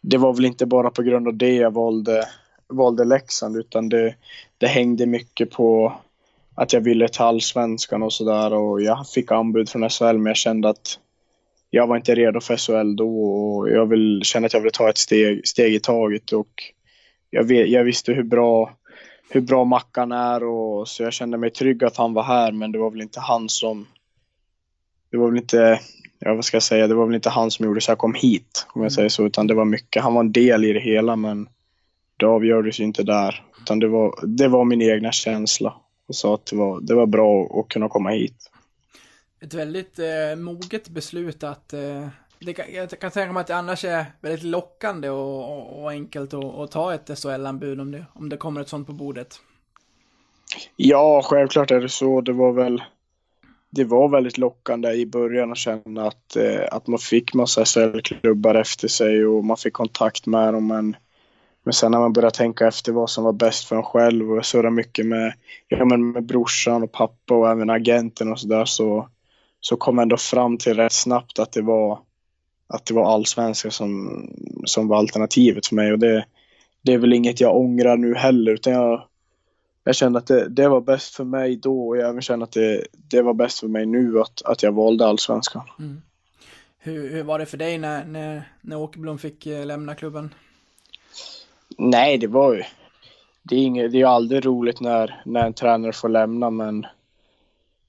det var väl inte bara på grund av det jag valde, valde Leksand, utan det, det hängde mycket på att jag ville till allsvenskan och sådär. Och jag fick anbud från SHL men jag kände att jag var inte redo för SHL då. Och jag vill, kände att jag ville ta ett steg, steg i taget. Och jag, vet, jag visste hur bra, hur bra Mackan är. Och så jag kände mig trygg att han var här men det var väl inte han som det var väl inte, ja vad ska jag säga, det var väl inte han som gjorde så jag kom hit om jag säger så utan det var mycket, han var en del i det hela men det avgjordes ju inte där utan det var, det var min egna känsla och sa att det var, det var bra att kunna komma hit ett väldigt eh, moget beslut att eh, det kan, jag kan tänka mig att det annars är väldigt lockande och, och, och enkelt att, att ta ett SHL-anbud om det, om det kommer ett sånt på bordet. Ja, självklart är det så. Det var väl det var väldigt lockande i början att känna att, eh, att man fick massa SHL-klubbar efter sig och man fick kontakt med dem. Men, men sen när man började tänka efter vad som var bäst för en själv och jag surrade mycket med, ja, men med brorsan och pappa och även agenten och sådär så, så kom jag ändå fram till rätt snabbt att det var, att det var allsvenska som, som var alternativet för mig. Och det, det är väl inget jag ångrar nu heller, utan jag, jag kände att det, det var bäst för mig då och jag även känner att det, det var bäst för mig nu att, att jag valde allsvenskan. Mm. Hur, hur var det för dig när, när, när Åkerblom fick eh, lämna klubben? Nej, det var ju... Det är, inget, det är aldrig roligt när, när en tränare får lämna, men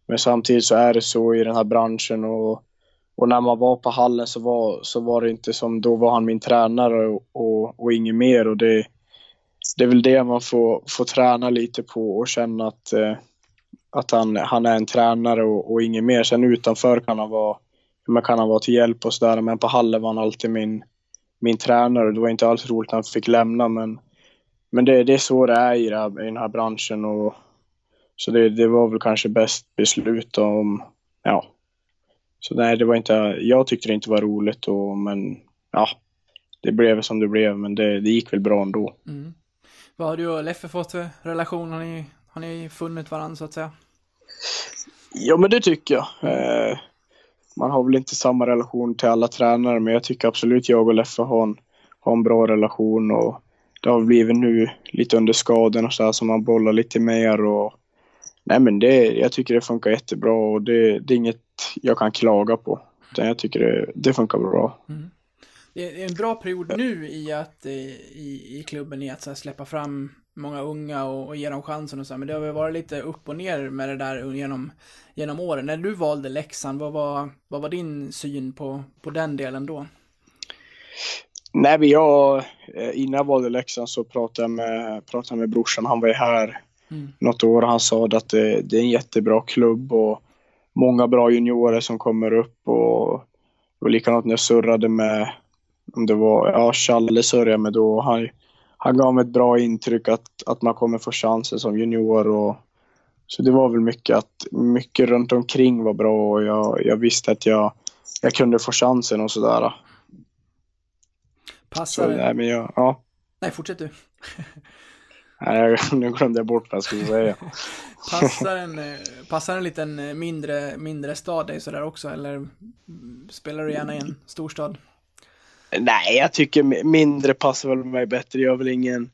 men samtidigt så är det så i den här branschen och, och när man var på hallen så var, så var det inte som, då var han min tränare och, och, och inget mer och det, det är väl det man får, får träna lite på och känna att, eh, att han, han är en tränare och, och inget mer. Sen utanför kan han vara, man kan han vara till hjälp och sådär men på hallen var han alltid min, min tränare. Det var inte alls roligt när han fick lämna men, men det, det är så det är i, det här, i den här branschen och så det, det var väl kanske bäst beslut om, ja. Så nej, det var inte, jag tyckte det inte var roligt och, men ja, det blev som det blev, men det, det gick väl bra ändå. Mm. Vad har du och Leffe fått för relation? Har ni, har ni funnit varandra så att säga? Ja, men det tycker jag. Eh, man har väl inte samma relation till alla tränare, men jag tycker absolut jag och Leffe har en, har en bra relation och det har blivit nu lite under skadan och så här som man bollar lite mer och Nej men det, jag tycker det funkar jättebra och det, det är inget jag kan klaga på. Utan jag tycker det, det funkar bra. Mm. Det är en bra period nu i att i, i klubben i att här, släppa fram många unga och, och ge dem chansen och så, men det har väl varit lite upp och ner med det där genom, genom åren. När du valde Leksand, vad var, vad var din syn på, på den delen då? Nej, men jag, eh, innan jag valde Leksand så pratade jag med, pratade med brorsan, han var ju här mm. något år. Han sa att det, det, är en jättebra klubb och många bra juniorer som kommer upp och, och likadant när jag surrade med, om det var, ja Challe jag med då. Han, han gav mig ett bra intryck att, att man kommer få chansen som junior och, så det var väl mycket att mycket runt omkring var bra och jag, jag visste att jag, jag kunde få chansen och sådär. Så, Passar nej, det? men jag, ja. Nej, fortsätt du. Nej, nu glömde jag bort vad jag skulle säga. Passar en, eh, passar en liten eh, mindre, mindre stad dig sådär också, eller spelar du gärna i en storstad? Nej, jag tycker mi- mindre passar väl mig bättre. Jag är väl ingen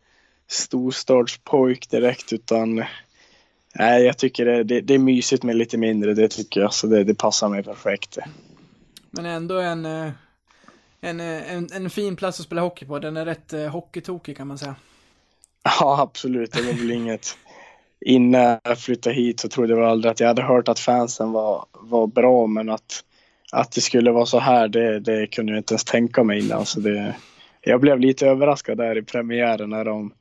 storstadspojk direkt utan nej, jag tycker det, det, det är mysigt med lite mindre. Det tycker jag, så det, det passar mig perfekt. Men ändå en, eh, en, eh, en, en fin plats att spela hockey på. Den är rätt eh, hockeytokig kan man säga. Ja, absolut. Det var väl inget. Innan jag flyttade hit så trodde jag väl aldrig att jag hade hört att fansen var, var bra, men att, att det skulle vara så här, det, det kunde jag inte ens tänka mig innan. Så det, jag blev lite överraskad där i premiären när de,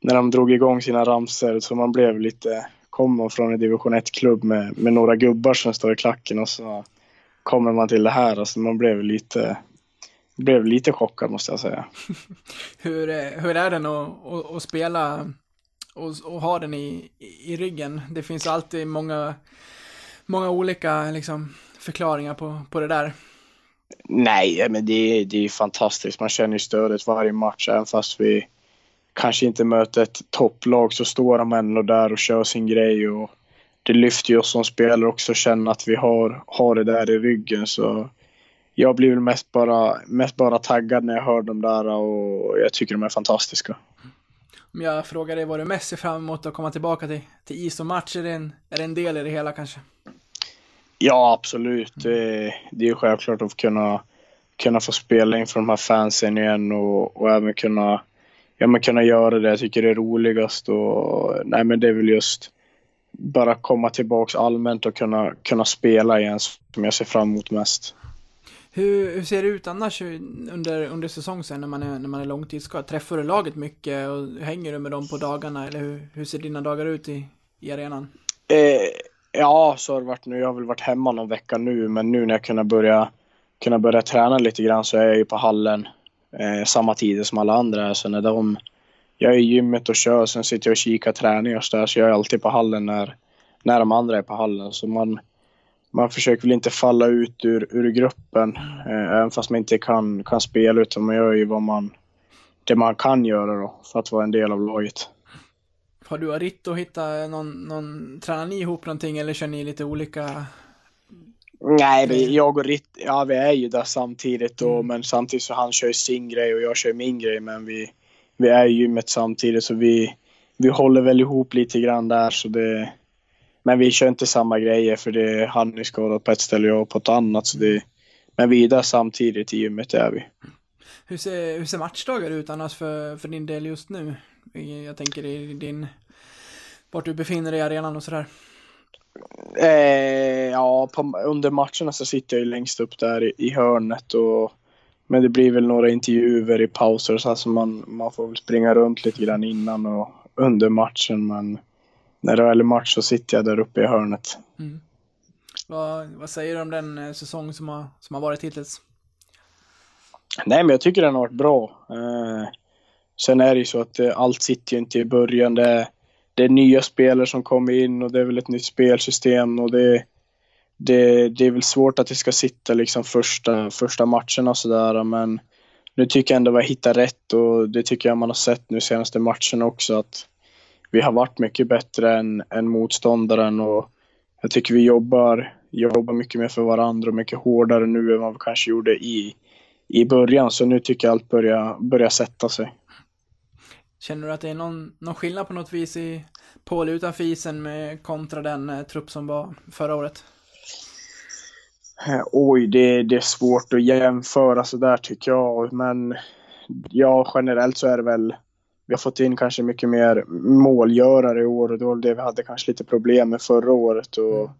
när de drog igång sina ramser. Så man blev lite, kommer man från en division 1-klubb med, med några gubbar som står i klacken och så kommer man till det här. Alltså man blev lite, blev lite chockad måste jag säga. Hur, hur är den att, att, att spela och, och ha den i, i ryggen? Det finns alltid många, många olika liksom, förklaringar på, på det där. Nej, men det, är- det är ju fantastiskt. Man känner ju stödet varje match. Även fast vi kanske inte möter ett topplag så står de ändå där och kör sin grej. Och det lyfter ju oss som spelare också att känna att vi har, har det där i ryggen. Så jag blir väl mest bara, mest bara taggad när jag hör dem där och jag tycker de är fantastiska. Om jag frågar dig vad du mest ser fram emot att komma tillbaka till, till is och match, är det, en, är det en del i det hela kanske? Ja, absolut. Det, det är självklart att kunna, kunna få spela inför de här fansen igen och, och även kunna, ja, men kunna göra det jag tycker det är roligast. Och, nej, men det är väl just bara komma tillbaks allmänt och kunna, kunna spela igen som jag ser fram emot mest. Hur, hur ser det ut annars under, under säsong sen när man är, när man är långtidsskadad? Träffar du laget mycket och hänger du med dem på dagarna eller hur, hur ser dina dagar ut i, i arenan? Eh, ja, så har det varit nu. Jag har väl varit hemma någon vecka nu, men nu när jag kunnat börja, kunnat börja träna lite grann så är jag ju på hallen eh, samma tider som alla andra. Så när de, jag är i gymmet och kör, sen sitter jag och kikar träningar och så där, så jag är alltid på hallen när, när de andra är på hallen. Så man, man försöker väl inte falla ut ur, ur gruppen, eh, även fast man inte kan, kan spela, utan man gör ju vad man, det man kan göra då, för att vara en del av laget. Har du och Ritto hittat någon, någon, tränar ni ihop någonting eller kör ni lite olika? Nej, vi, jag och Ritt, ja vi är ju där samtidigt och, men samtidigt så han kör sin grej och jag kör min grej men vi, vi är i gymmet samtidigt så vi, vi håller väl ihop lite grann där så det men vi kör inte samma grejer för det han är skadad på ett ställe och jag på ett annat så det men vi är där samtidigt i gymmet det är vi. Hur ser, hur ser matchdagar ut annars för, för din del just nu? I- Jag tänker i din, vart du befinner dig i arenan och sådär. Eh, ja, på, under matcherna så sitter jag ju längst upp där i, i hörnet och men det blir väl några intervjuer i pauser så här, så man, man får väl springa runt lite grann innan och under matchen men när det är match så sitter jag där uppe i hörnet. Vad, vad säger du om den eh, säsong som har, som har varit hittills? Nej men jag tycker den har varit bra. Eh, sen är det ju så att eh, allt sitter ju inte i början. Det, är- det är nya spelare som kommer in och det är väl ett nytt spelsystem och det, det, det är väl svårt att det ska sitta liksom första, första matcherna och sådär men nu tycker jag ändå vi har hittat rätt och det tycker jag man har sett nu senaste matchen också att vi har varit mycket bättre än, än motståndaren och jag tycker vi jobbar, jobbar mycket mer för varandra och mycket hårdare nu än vad vi kanske gjorde i, i början. Så nu tycker jag allt börjar, börjar sätta sig. Känner du att det är någon, någon skillnad på något vis i eller utanför isen med kontra den eh, trupp som var förra året? Eh, Oj, det, det är svårt att jämföra så där tycker jag. Men ja, generellt så är det väl vi har fått in kanske mycket mer målgörare i år och det var det vi hade kanske lite problem med förra året. Och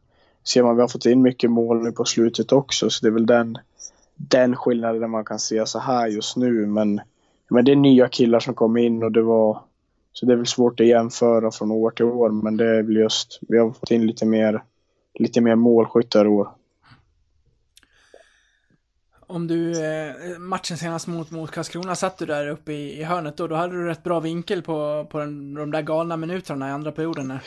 ser man, vi har fått in mycket mål nu på slutet också så det är väl den, den skillnaden man kan se så här just nu. Men, men det är nya killar som kom in och det var så det är väl svårt att jämföra från år till år men det är väl just, vi har fått in lite mer, lite mer målskyttar i år. Om du, eh, matchen senast mot, mot Karlskrona, satt du där uppe i, i hörnet då, då hade du rätt bra vinkel på, på den, de där galna minuterna i andra perioden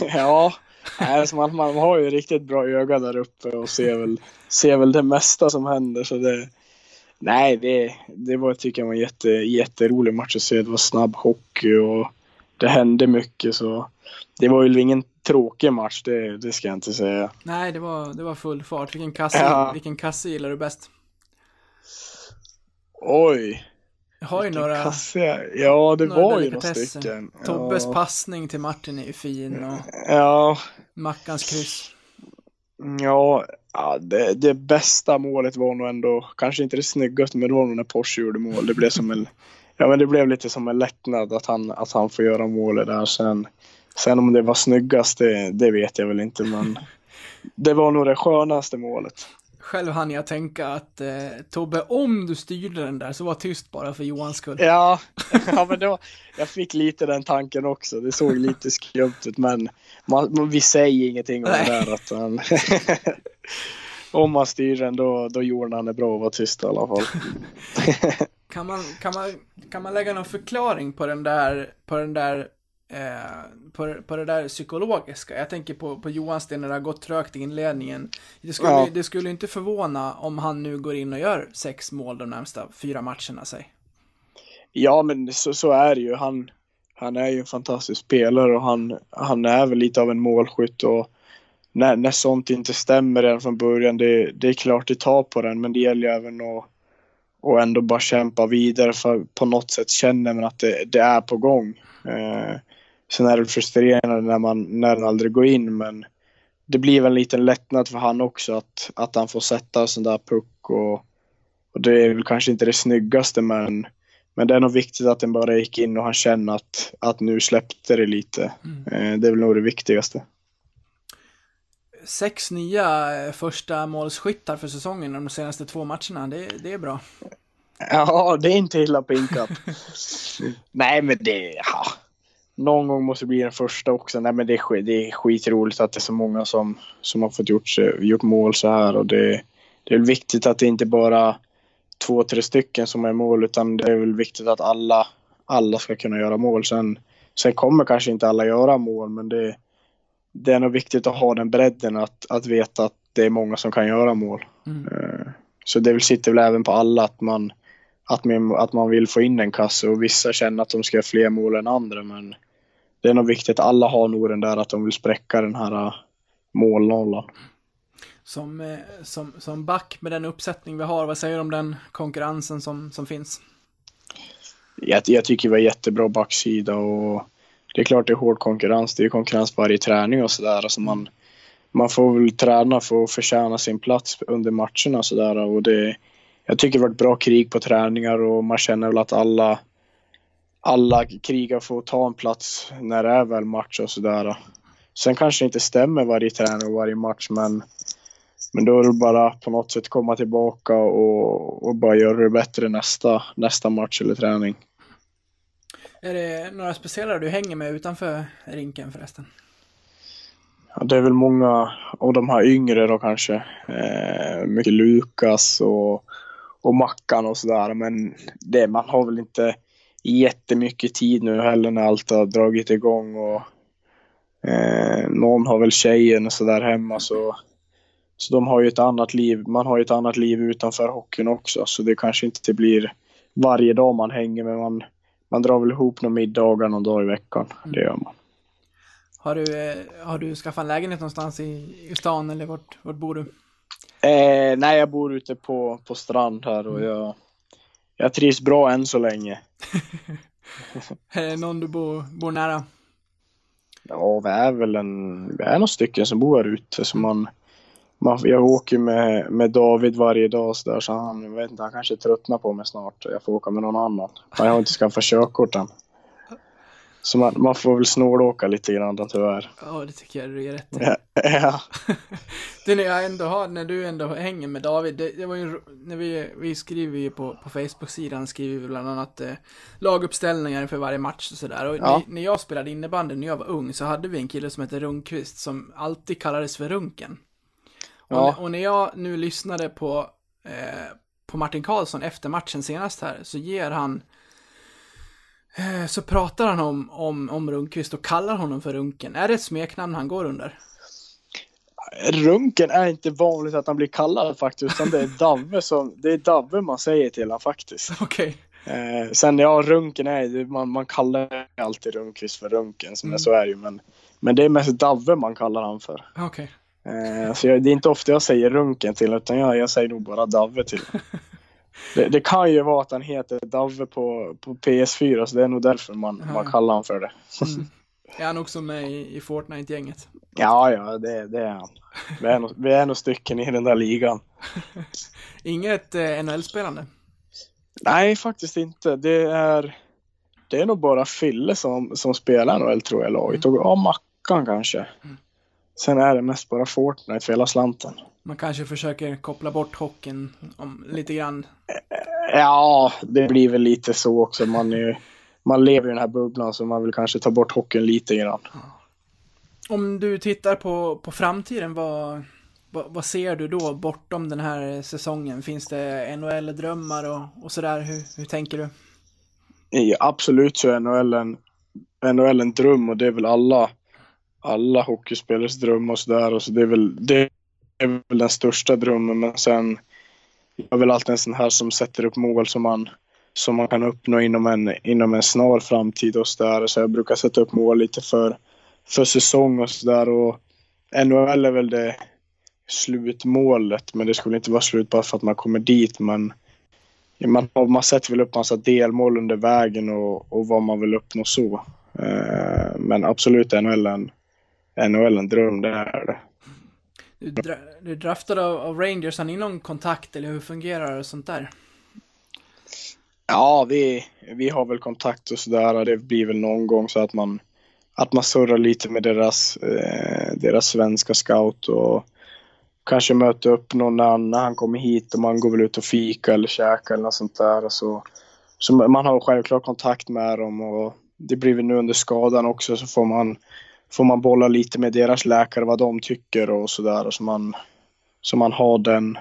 ja, alltså man, man har ju riktigt bra öga där uppe och ser väl, ser väl det mesta som händer. Så det, nej, det, det var, tycker jag var en jätte, jätterolig match att se. Det var snabb hockey och det hände mycket. Så det var ju ingen tråkig match, det, det ska jag inte säga. Nej, det var, det var full fart. Vilken kasse, Ja. vilken kasse gillar du bäst? Oj, Jag har ju några, kasse. Ja, det några var ju några stycken. Tobbes ja. passning till Martin är ju fin och Ja, Mackans kryss. Ja, det, det bästa målet var nog ändå, kanske inte det snyggaste, men det var nog när Porsche gjorde mål. Det blev som en, ja men det blev lite som en lättnad att han, att han får göra målet där. Sen, sen om det var snyggast, det, det vet jag väl inte, men det var nog det skönaste målet. Själv hann jag tänka att eh, Tobbe, om du styrde den där så var tyst bara för Johans skull. Ja, ja men var, jag fick lite den tanken också. Det såg lite skumt ut, men man, man, vi säger ingenting om Nej. det där. Att han, om man styr den, då, då gjorde han det bra och var tyst i alla fall. Kan man, kan man, kan man lägga någon förklaring på den där, på den där, eh, på, på det där psykologiska? Jag tänker på, på Johans del när det har gått trögt i inledningen. Det skulle, Ja. det skulle inte förvåna om han nu går in och gör sex mål de närmsta fyra matcherna, säg. Ja, men så, så är det ju. Han, han är ju en fantastisk spelare och han, han är väl lite av en målskytt. Och när, när sånt inte stämmer redan från början, det, det är klart det tar på den, men det gäller ju även att och ändå bara kämpa vidare för på något sätt känner man att det, det är på gång. Eh, sen är det frustrerande när, man, när den aldrig går in men det blir väl en liten lättnad för han också att, att han får sätta en sån där puck och, och det är väl kanske inte det snyggaste men, men det är nog viktigt att den bara gick in och han känner att, att nu släppte det lite. Eh, det är väl nog det viktigaste. Sex nya eh, första målskyttar för säsongen de senaste två matcherna, det, det är bra. Ja, det är inte illa pinkat. Nej, men det... Ja. Någon gång måste det bli den första också. Nej, men det är, det är skitroligt att det är så många som, som har fått gjort, gjort mål så här. Och det, det är viktigt att det inte bara två, tre stycken som är mål, utan det är väl viktigt att alla, alla ska kunna göra mål. Sen, sen kommer kanske inte alla göra mål, men det, det är nog viktigt att ha den bredden att, att veta att det är många som kan göra mål. Mm. Eh, Så det sitter väl även på alla att man, att man, att man vill få in en kasse och vissa känner att de ska göra fler mål än andra men det är nog viktigt alla har nog den där att de vill spräcka den här äh, målnollan. Som, eh, som, som back med den uppsättning vi har, vad säger du om den konkurrensen som, som finns? Jag, jag tycker vi har jättebra backsida och det är klart det är hård konkurrens. Det är konkurrens varje träning och sådär. Alltså man, man får väl träna för att förtjäna sin plats under matcherna och sådär. Och det, jag tycker det har varit bra krig på träningar och man känner väl att alla, alla krigar att ta en plats när det är väl match och sådär. Sen kanske det inte stämmer varje träning och varje match men, men då är det bara på något sätt komma tillbaka och, och bara göra det bättre nästa, nästa match eller träning. Är det några speciella du hänger med utanför rinken förresten? Ja, det är väl många av de här yngre då kanske. Eh, mycket Lukas och, och Mackan och sådär. Men det, man har väl inte jättemycket tid nu heller när allt har dragit igång. Och, eh, någon har väl tjejen och sådär hemma så, så de har ju ett annat liv. Man har ju ett annat liv utanför hockeyn också. Så det kanske inte blir varje dag man hänger men man, man drar väl ihop några middagar någon dag i veckan. Det gör man. Har du, eh, har du skaffat en lägenhet någonstans i, i stan eller vart, vart bor du? Eh, nej, jag bor ute på, på strand här och jag, jag trivs bra än så länge. Någon du bor, bor nära? Ja, vi är väl en, vi är några stycken som bor här ute. Så man, man, jag åker med, med David varje dag så, där, så han, jag vet inte, han kanske tröttnar på mig snart. Jag får åka med någon annan. Men jag har inte skaffat körkort än. Så man, man får väl snålåka lite grann tyvärr. Ja, det tycker jag du är rätt i. Ja. Det när jag ändå har, när du ändå hänger med David, det, det var ju, när vi, vi skriver ju på, på Facebook-sidan, skriver vi bland annat eh, laguppställningar för varje match och sådär. Och Ja. när, när jag spelade innebandy när jag var ung så hade vi en kille som hette Rundqvist som alltid kallades för Runken. Och, Ja. och när jag nu lyssnade på eh, på Martin Karlsson efter matchen senast här, så ger han så pratar han om, om, om Rundqvist och kallar honom för Runken. Är det ett smeknamn han går under? Runken är inte vanligt att han blir kallad faktiskt, utan det är Davve som, det är Davve man säger till honom faktiskt. Okej. Eh, sen ja, Runken är man, man kallar alltid Rundqvist för Runken, som Mm. så är det ju, men, men det är mest Davve man kallar han för. Okej. Eh, så jag, det är inte ofta jag säger Runken till utan jag, jag säger nog bara Davve till det, det kan ju vara att han heter Davve på, på PS4 så det är nog därför man, man kallar honom för det. Mm. Är han också med i, i Fortnite-gänget? Ja, ja, det, det är han. Vi är, nog, vi är nog stycken i den där ligan. Inget eh, NHL-spelande? Nej, faktiskt inte. Det är, det är nog bara Fille som, som spelar NHL tror jag laget. Och ja, Mackan kanske. Sen är det mest bara Fortnite för hela slanten. Man kanske försöker koppla bort hockeyn om, lite grann. Ja, det blir väl lite så också. Man, är, man lever i den här bubblan så man vill kanske ta bort hockeyn lite grann. Om du tittar på, på framtiden, vad, vad, vad ser du då bortom den här säsongen? Finns det NHL-drömmar och, och sådär? Hur, hur tänker du? Ja, absolut så är NHL en, NHL en dröm och det är väl alla, alla hockeyspelares dröm och sådär. Och så det, är väl, det är väl den största drömmen. Men sen jag är väl alltid en sån här som sätter upp mål som man, som man kan uppnå inom en, inom en snar framtid och sådär. Så jag brukar sätta upp mål lite för, för säsong och sådär. Och NHL är väl det slutmålet. Men det skulle inte vara slut bara för att man kommer dit. Men man, man sätter väl upp massa delmål under vägen och, och vad man vill uppnå så. Eh, men absolut är en, NHL en dröm, det är det. Du, draftade av, av Rangers, har ni någon kontakt eller hur fungerar det sånt där? Ja, vi, vi har väl kontakt och sådär. Det blir väl någon gång så att man, att man surrar lite med deras, eh, deras svenska scout och kanske möter upp någon när han, när han kommer hit och man går väl ut och fika eller käka eller något sånt där. Och så, så man har självklart kontakt med dem och det blir väl nu under skadan också så får man, får man bolla lite med deras läkare vad de tycker och sådär. Så man, så man har den,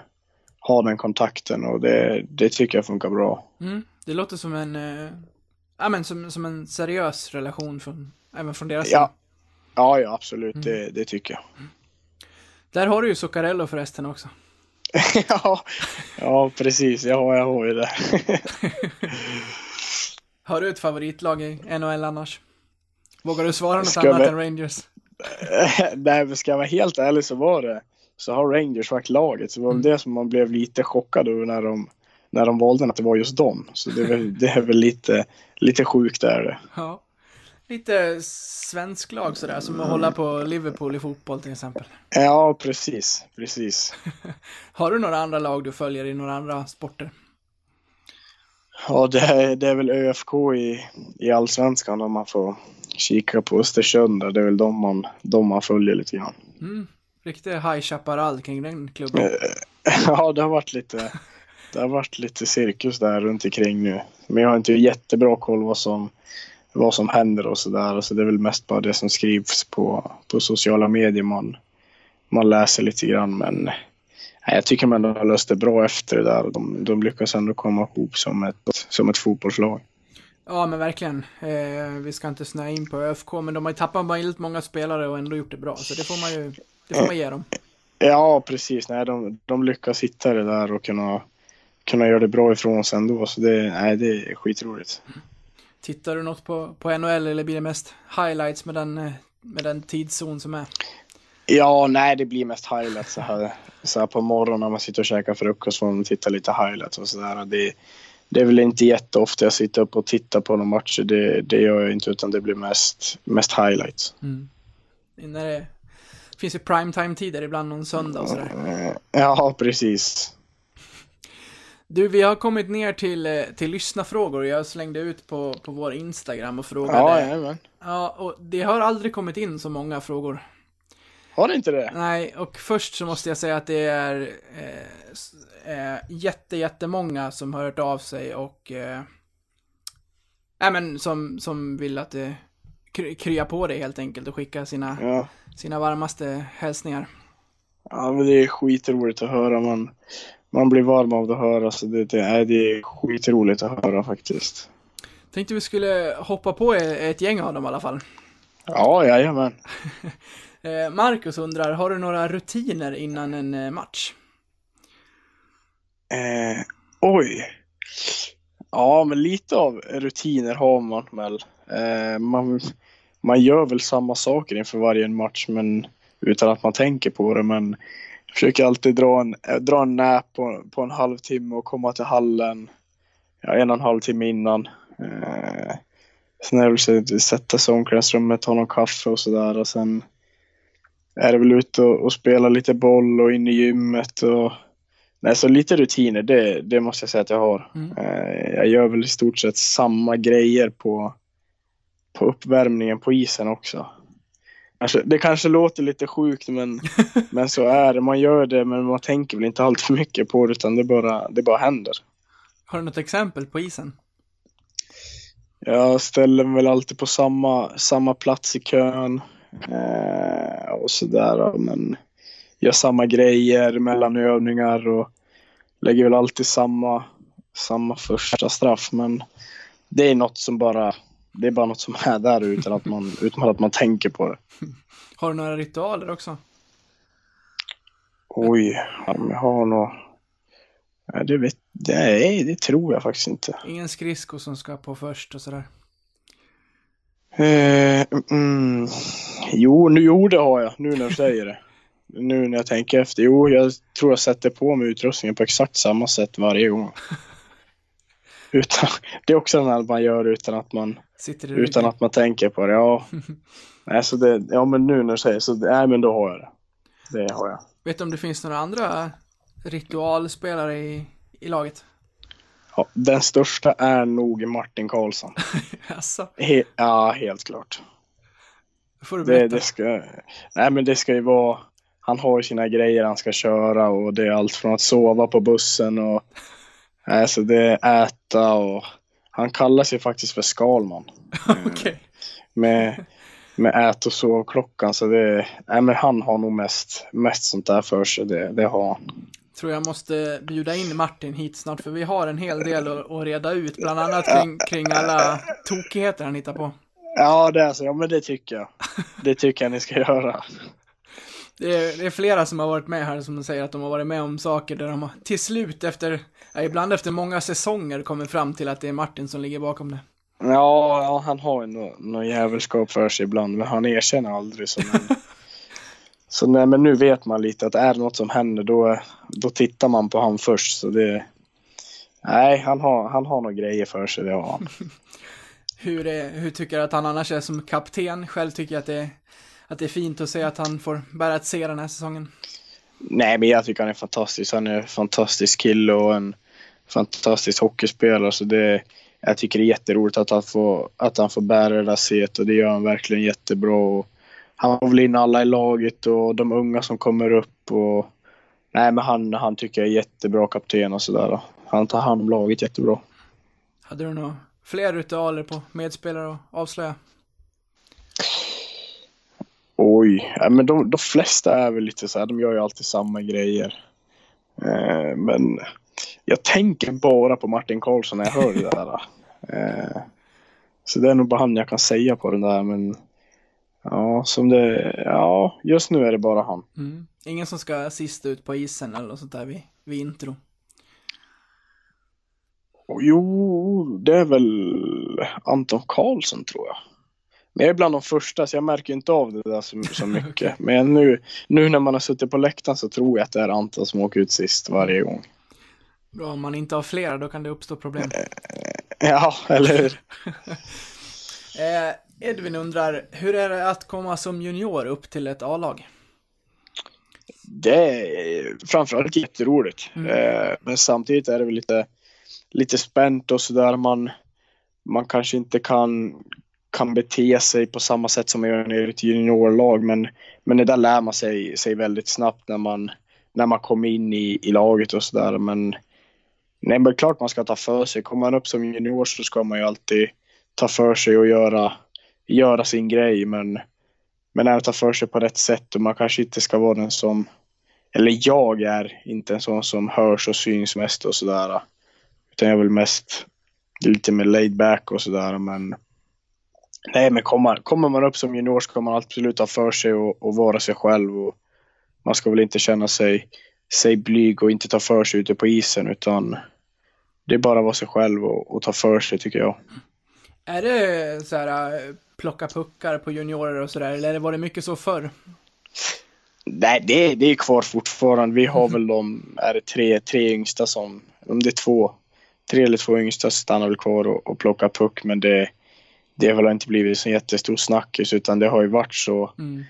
har den kontakten och det, det tycker jag funkar bra. Mm, det låter som en, eh, ja men som, som en seriös relation från, även från deras Ja, sida. ja, ja absolut. Det, det tycker jag. Där har du ju Zuccarello förresten också. ja, ja, precis. Ja, jag har ju det. Har du ett favoritlag i NHL annars? Vågar du svara något Ska annat vi- än Rangers? Nej, men ska jag vara helt ärlig så var det så har Rangers varit laget. Så det var väl det som man blev lite chockad över när de, när de valde att det var just dem. Så det är väl, det är väl lite, lite sjukt där det. Ja. Lite svensk lag sådär, som att hålla på Liverpool i fotboll till exempel. Ja, precis. Precis. Har du några andra lag du följer i några andra sporter? Ja, det är, det är väl ÖFK i, i Allsvenskan om man får kika på Östersund. Det är väl de man, de man följer lite grann. Mm. Riktig High Chaparral kring den klubben. Ja, det har varit lite, det har varit lite cirkus där runt omkring nu. Men jag har inte jättebra koll vad som, vad som händer och sådär. Så det är väl mest bara det som skrivs på, på sociala medier man, man läser lite grann. Men nej, jag tycker man har löst det bra efter det där. De, de lyckas ändå komma ihop som ett, som ett fotbollslag. Ja, men verkligen. Eh, vi ska inte snöa in på ÖFK, men de har ju tappat väldigt många spelare och ändå gjort det bra. Så det får man ju, det får man ge dem. Ja, precis. Nej, de, de lyckas hitta det där och kunna, kunna göra det bra ifrån sig ändå. Så det, nej, det är skitroligt. Tittar du något på, på NHL eller blir det mest highlights med den, eh, med den tidszon som är? Ja, nej, det blir mest highlights så här, så här på morgonen när man sitter och käkar frukost får man titta lite highlights och sådär. Det, det är väl inte jätteofta jag sitter upp och tittar på några matcher. Det, det gör jag inte utan det blir mest, mest highlights. När det finns ju primetime-tider ibland någon söndag och sådär. Ja, precis. Du, vi har kommit ner till, eh, till lyssnafrågor. Jag slängde ut på, på vår Instagram och frågade. Ja, Ja, jajamän. och det har aldrig kommit in så många frågor. Har det inte det? Nej, och först så måste jag säga att det är eh, eh, jätte, jättemånga som har hört av sig och eh, nej, men som, som vill att det krya på det helt enkelt och skicka sina, Ja. sina varmaste hälsningar. Ja, men det är skitroligt att höra. Man, man blir varm av att höra. Så det, det, är, det är skitroligt att höra faktiskt. Tänkte vi skulle hoppa på ett gäng av dem i alla fall. Ja, jajamän. Eh, Marcus undrar, har du några rutiner innan en eh, match? Eh, oj. Ja, men lite av rutiner har man väl. Eh, man, man gör väl samma saker inför varje match, men utan att man tänker på det. Men jag försöker alltid dra en, eh, dra en nap på, på en halvtimme och komma till hallen ja, en och en halv timme innan. Eh, sen är det väl att sätta sig i omklädningsrummet, ta någon kaffe och sådär. Och sen är det väl ute och, och spela lite boll och in i gymmet. Och, nej, så lite rutiner, det, det måste jag säga att jag har. Mm. Eh, jag gör väl i stort sett samma grejer på, på uppvärmningen på isen också. Alltså, det kanske låter lite sjukt men, men så är det. Man gör det men man tänker väl inte alltför mycket på det utan det bara, det bara händer. Har du något exempel på isen? Jag ställer mig väl alltid på samma, samma plats i kön eh, och sådär. Men gör samma grejer mellan övningar och lägger väl alltid samma, samma första straff. Men det är något som bara, det är bara något som är där utan att man, utan att man tänker på det. Har du några ritualer också? Oj, jag har nog... Ja, det, vet, nej, det tror jag faktiskt inte. Ingen skridsko som ska på först och sådär? Eh, mm, jo, nu, jo, det har jag. Nu när du säger det. Nu när jag tänker efter. Jo, jag tror jag sätter på mig utrustningen på exakt samma sätt varje gång. Utan, det är också den här man gör utan att man, Sitter utan ryggen? att man tänker på det. Ja, nej, så det, ja men nu när du säger så, nej men då har jag det. Det har jag. Vet du om det finns några andra ritualspelare i, i laget? Ja, den största är nog Martin Karlsson. Jaså? He, ja, helt klart. Får du Det, berätta. det ska, nej men det ska ju vara, han har ju sina grejer han ska köra och det är allt från att sova på bussen och alltså det är äta och han kallar sig faktiskt för Skalman Okej. med, med ät och sovklockan så det, nej men han har nog mest, mest sånt där för sig, det, det har han. Tror jag måste bjuda in Martin hit snart, för vi har en hel del att, att reda ut, bland annat kring, kring alla tokigheter han hittar på. Ja det är så, ja men det tycker jag. Det tycker jag ni ska göra. Det är, det är flera som har varit med här som säger att de har varit med om saker där de har till slut efter, ja, ibland efter många säsonger kommit fram till att det är Martin som ligger bakom det. Ja, ja han har ju någon nå jävelskap för sig ibland, men han erkänner aldrig så. Men, så nej, men nu vet man lite att är det något som händer då, då tittar man på han först. Så det, nej, han har, han har några grejer för sig, det har han. Hur, är, hur tycker du att han annars är som kapten? Själv tycker jag att det, att det är fint att se att han får bära ett C den här säsongen. Nej, men jag tycker han är fantastisk. Han är en fantastisk kille och en fantastisk hockeyspelare. Så det, jag tycker det är jätteroligt att han får, att han får bära det där set och det gör han verkligen jättebra. Och han får väl in alla i laget och de unga som kommer upp. Och, nej, men han, han tycker jag är jättebra kapten och sådär. Han tar hand om laget jättebra. Hade du några fler ritualer på medspelare att avslöja? Oj, ja, men de, de flesta är väl lite så här, de gör ju alltid samma grejer. Eh, men jag tänker bara på Martin Karlsson när jag hör det där. Eh, så det är nog bara han jag kan säga på den där, men ja, som det, ja, just nu är det bara han. Mm. Ingen som ska sist ut på isen eller något sånt där vid, vid intro. Och jo, det är väl Anton Karlsson tror jag. Men jag är bland de första så jag märker inte av det där så, så mycket. Men nu, nu när man har suttit på läktaren så tror jag att det är Anton som åker ut sist varje gång. Bra, om man inte har flera då kan det uppstå problem. Ja, eller hur? Eh, Edvin undrar, hur är det att komma som junior upp till ett A-lag? Det är framförallt jätteroligt. Eh, men samtidigt är det väl lite, lite spänt och sådär. Man, man kanske inte kan, kan bete sig på samma sätt som man gör i ett juniorlag. Men, men det där lär man sig, sig väldigt snabbt när man, när man kommer in i, i laget och sådär. Men, nej, men klart man ska ta för sig. Kommer man upp som junior så ska man ju alltid ta för sig och göra, göra sin grej. Men, men även ta för sig på rätt sätt och man kanske inte ska vara den som eller jag är inte en sån som hörs och syns mest och sådär. Utan jag är väl mest lite mer laid back och sådär men Nej men kommer, kommer man upp som junior ska man absolut ha för sig och, och vara sig själv och man ska väl inte känna sig, sig blyg och inte ta för sig ute på isen utan det är bara att vara sig själv och, och ta för sig tycker jag. Är det så här plocka puckar på juniorer och sådär, eller var det mycket så förr? Nej, det, det är kvar fortfarande. Vi har väl de, är det tre, tre yngsta som, om det är två, tre eller två yngsta stannar väl kvar och, och plockar puck, men det, det har väl inte blivit så jättestor snackis, utan det har ju varit så Mm.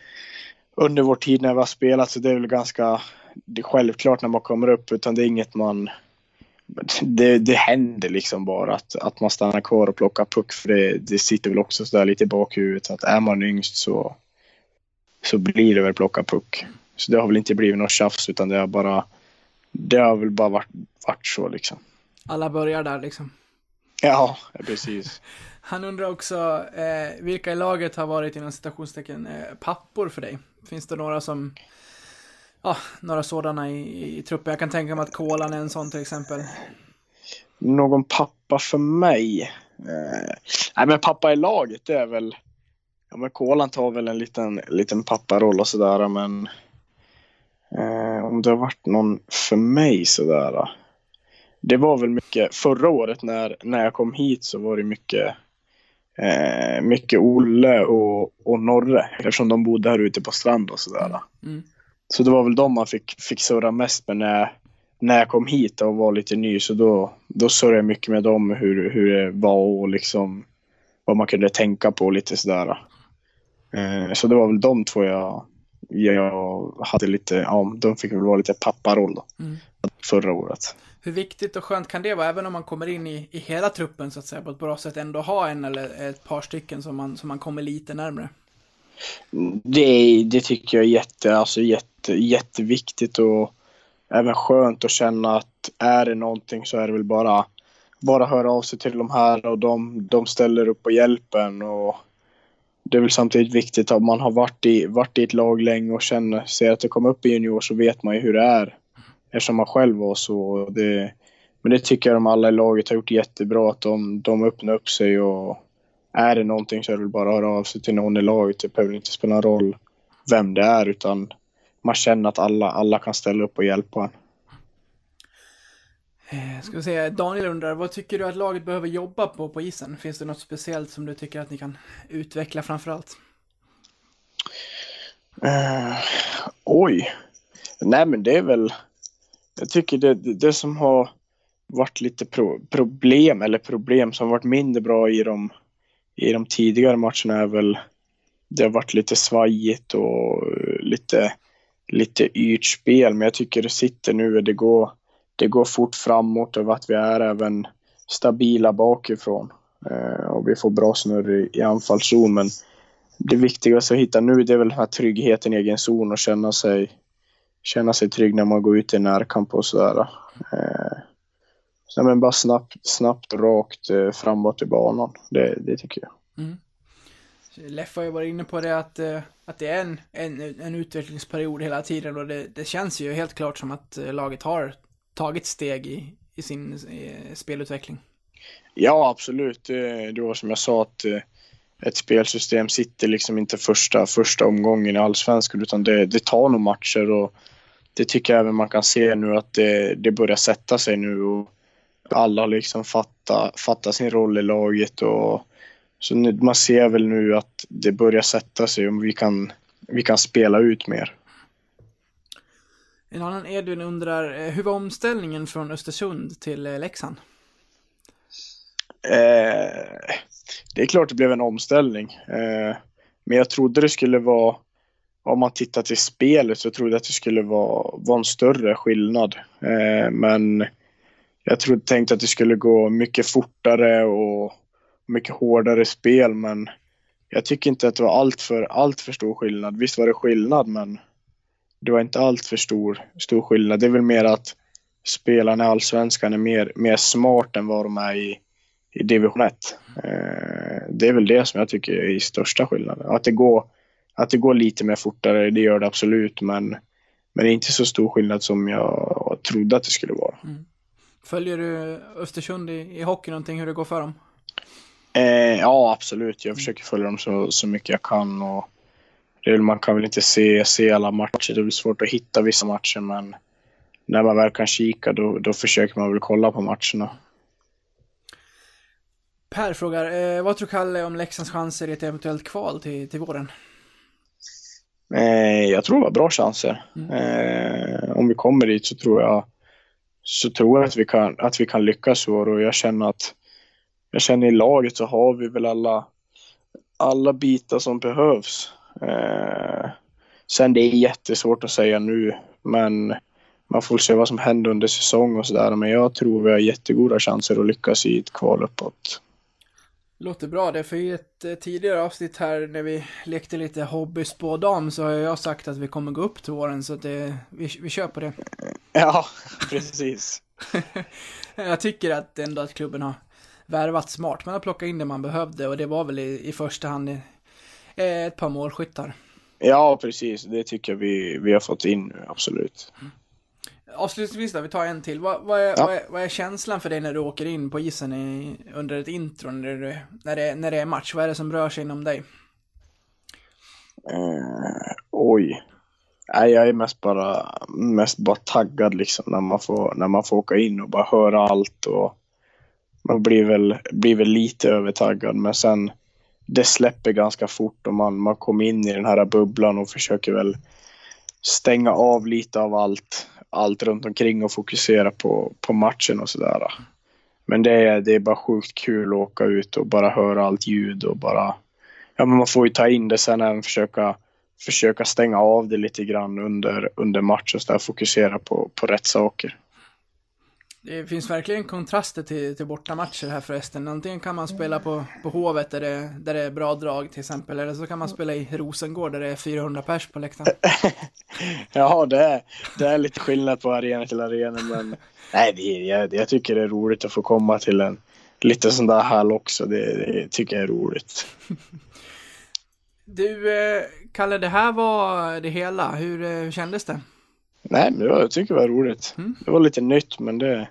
under vår tid när vi har spelat, så det är väl ganska det är självklart när man kommer upp, utan det är inget man det, det händer liksom bara att, att man stannar kvar och plockar puck för det, det sitter väl också sådär lite i bakhuvudet att är man yngst så, så blir det väl plocka puck. Så det har väl inte blivit något tjafs utan det har bara det har väl bara varit, varit så liksom. Alla börjar där liksom. Ja, precis. Han undrar också, eh, vilka i laget har varit inom citationstecken eh, pappor för dig? Finns det några som, ja, några sådana i, i, i truppen? Jag kan tänka mig att Kolan är en sån till exempel. Någon pappa för mig? Eh, nej men pappa i laget det är väl Ja men Kolan tar väl en liten, liten papparoll och sådär men eh, om det har varit någon för mig sådär. Eh. Det var väl mycket förra året när, när jag kom hit så var det mycket eh, mycket Olle och, och Norre eftersom de bodde här ute på strand och sådär. Mm. Så det var väl de man fick, fick surra mest med när, när jag kom hit och var lite ny. Så då, då surrade jag mycket med dem hur, hur det var och liksom vad man kunde tänka på lite sådär. Eh, så det var väl de två jag, jag hade lite, ja de fick väl vara lite papparoll då. Mm. Förra året. Hur viktigt och skönt kan det vara, även om man kommer in i, i hela truppen så att säga på ett bra sätt, ändå ha en eller ett par stycken som man, som man kommer lite närmre? Det, det tycker jag är jätte, alltså jätte, jätteviktigt och även skönt att känna att är det någonting så är det väl bara bara höra av sig till de här och de, de ställer upp och hjälper en och det är väl samtidigt viktigt att man har varit i, varit i ett lag länge och känner, ser att det kommer upp i junior så vet man ju hur det är. Eftersom man själv var så. Det, men det tycker jag de alla i laget har gjort jättebra, att de, de öppnar upp sig och är det någonting så är det bara att höra av sig till någon i laget. Det behöver inte spela någon roll vem det är utan man känner att alla, alla kan ställa upp och hjälpa en. Eh, Ska vi se, Daniel undrar, vad tycker du att laget behöver jobba på på isen? Finns det något speciellt som du tycker att ni kan utveckla framförallt? Eh, oj. Nej men det är väl, jag tycker det, det, som har varit lite pro, problem, eller problem som har varit mindre bra i de, i de tidigare matcherna är väl, det har varit lite svajigt och eh, lite, lite yrt spel. Men jag tycker det sitter nu det går, det går fort framåt och att vi är även stabila bakifrån. Eh, och vi får bra snurr i, i anfallszon. Men det viktigaste att hitta nu det är väl den här tryggheten i egen zon och känna sig, känna sig trygg när man går ut i närkamp och sådär. Eh, så, men bara snabbt, snabbt rakt eh, framåt i banan. Det, det tycker jag. Leff har ju varit inne på det att, eh, att det är en, en, en utvecklingsperiod hela tiden och det, det känns ju helt klart som att eh, laget har tagit steg i, i sin eh, spelutveckling. Ja, absolut. Det, var som jag sa att ett spelsystem sitter liksom inte första, första omgången i allsvenskan utan det, det tar nog matcher och det tycker jag även man kan se nu att det, det börjar sätta sig nu och alla liksom fattar fatta sin roll i laget och så nu, man ser väl nu att det börjar sätta sig och vi kan, vi kan spela ut mer. En annan Edvin undrar, eh, hur var omställningen från Östersund till eh, Leksand? Eh, det är klart det blev en omställning. Eh, men jag trodde det skulle vara, om man tittar till spelet så trodde jag att det skulle vara, vara en större skillnad. Eh, men jag trodde, tänkte att det skulle gå mycket fortare och mycket hårdare spel. Men jag tycker inte att det var allt för, allt för stor skillnad. Visst var det skillnad men det var inte allt för stor, stor skillnad. Det är väl mer att spelarna i Allsvenskan är mer, mer smart än vad de är i, i division 1. Eh, det är väl det som jag tycker är i största skillnaden. Att det, går, att det går lite mer fortare, det gör det absolut, men men det är inte så stor skillnad som jag trodde att det skulle vara. Följer du Östersund i, i hockey någonting, hur det går för dem? Eh, ja, absolut. Jag försöker följa dem så, så mycket jag kan. Och det man kan väl inte se, se alla matcher. Det är väl svårt att hitta vissa matcher, men när man väl kan kika då, då försöker man väl kolla på matcherna. Per frågar, eh, vad tror Kalle om Leksands chanser i ett eventuellt kval till, till våren? Eh, jag tror det var bra chanser. Eh, om vi kommer dit så tror jag så tror jag att vi kan, att vi kan lyckas i år och jag känner att jag känner i laget så har vi väl alla, alla bitar som behövs. Eh, sen det är jättesvårt att säga nu, men man får se vad som händer under säsong och sådär. Men jag tror vi har jättegoda chanser att lyckas i ett kval uppåt. Låter bra det, för i ett eh, tidigare avsnitt här när vi lekte lite hobbyspådam så har jag sagt att vi kommer gå upp till våren så att det, vi, vi kör på det. Ja, precis. Jag tycker att ändå att klubben har värvat smart. Man har plockat in det man behövde och det var väl i, i första hand eh, ett par målskyttar. Ja, precis. Det tycker jag vi, vi har fått in nu, absolut. Avslutningsvis då, vi tar en till. Vad, vad, är, Ja. vad, är, vad är känslan för dig när du åker in på isen i, under ett intro, när, du, när, det, när det är match? Vad är det som rör sig inom dig? Eh, oj. Nej, jag är mest bara, mest bara taggad liksom när man, får, när man får åka in och bara höra allt. Och man blir väl, blir väl lite övertaggad men sen det släpper ganska fort och man, man kommer in i den här bubblan och försöker väl stänga av lite av allt, allt runt omkring och fokusera på, på matchen och sådär. Men det är, det är bara sjukt kul att åka ut och bara höra allt ljud och bara ja, men man får ju ta in det sen även försöka, försöka stänga av det lite grann under, under match och så där, fokusera på, på rätt saker. Det finns verkligen kontraster till, till bortamatcher här förresten. Antingen kan man spela på, på Hovet där det, där det är bra drag till exempel, eller så kan man spela i Rosengård där det är 400 pers på läktaren. Ja, det är, det är lite skillnad på arena till arena, men nej, det, jag, jag tycker det är roligt att få komma till en lite sån där hall också. Det, det tycker jag är roligt. Du, eh, Kalle, det här var det hela. Hur, eh, hur kändes det? Nej, men jag tycker det var roligt. Det var lite nytt, men det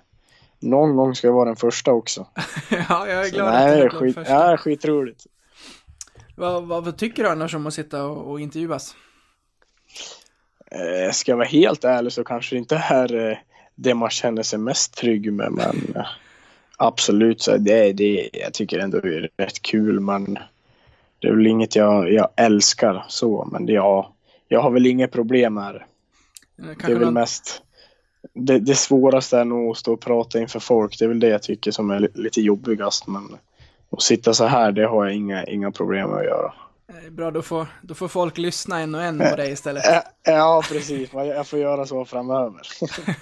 någon gång ska jag vara den första också. ja, jag är Så, glad att nej, är blev skit, första. ja, skitroligt. Vad, vad, vad tycker du annars om att sitta och, och intervjuas? Eh, ska jag vara helt ärlig så kanske det inte är eh, det man känner sig mest trygg med. Men eh, absolut, så är det, det, jag tycker ändå det är rätt kul. Men det är väl inget jag, jag älskar så. Men det, ja, jag har väl inget problem med det. Det Kanske är väl någon, mest det, det svåraste är nog att stå och prata inför folk. Det är väl det jag tycker som är li- lite jobbigast. Men att sitta så här, det har jag inga, inga problem med att göra. eh, Bra, då får, då får folk lyssna en och en på dig istället. Ja, precis. Jag får göra så framöver.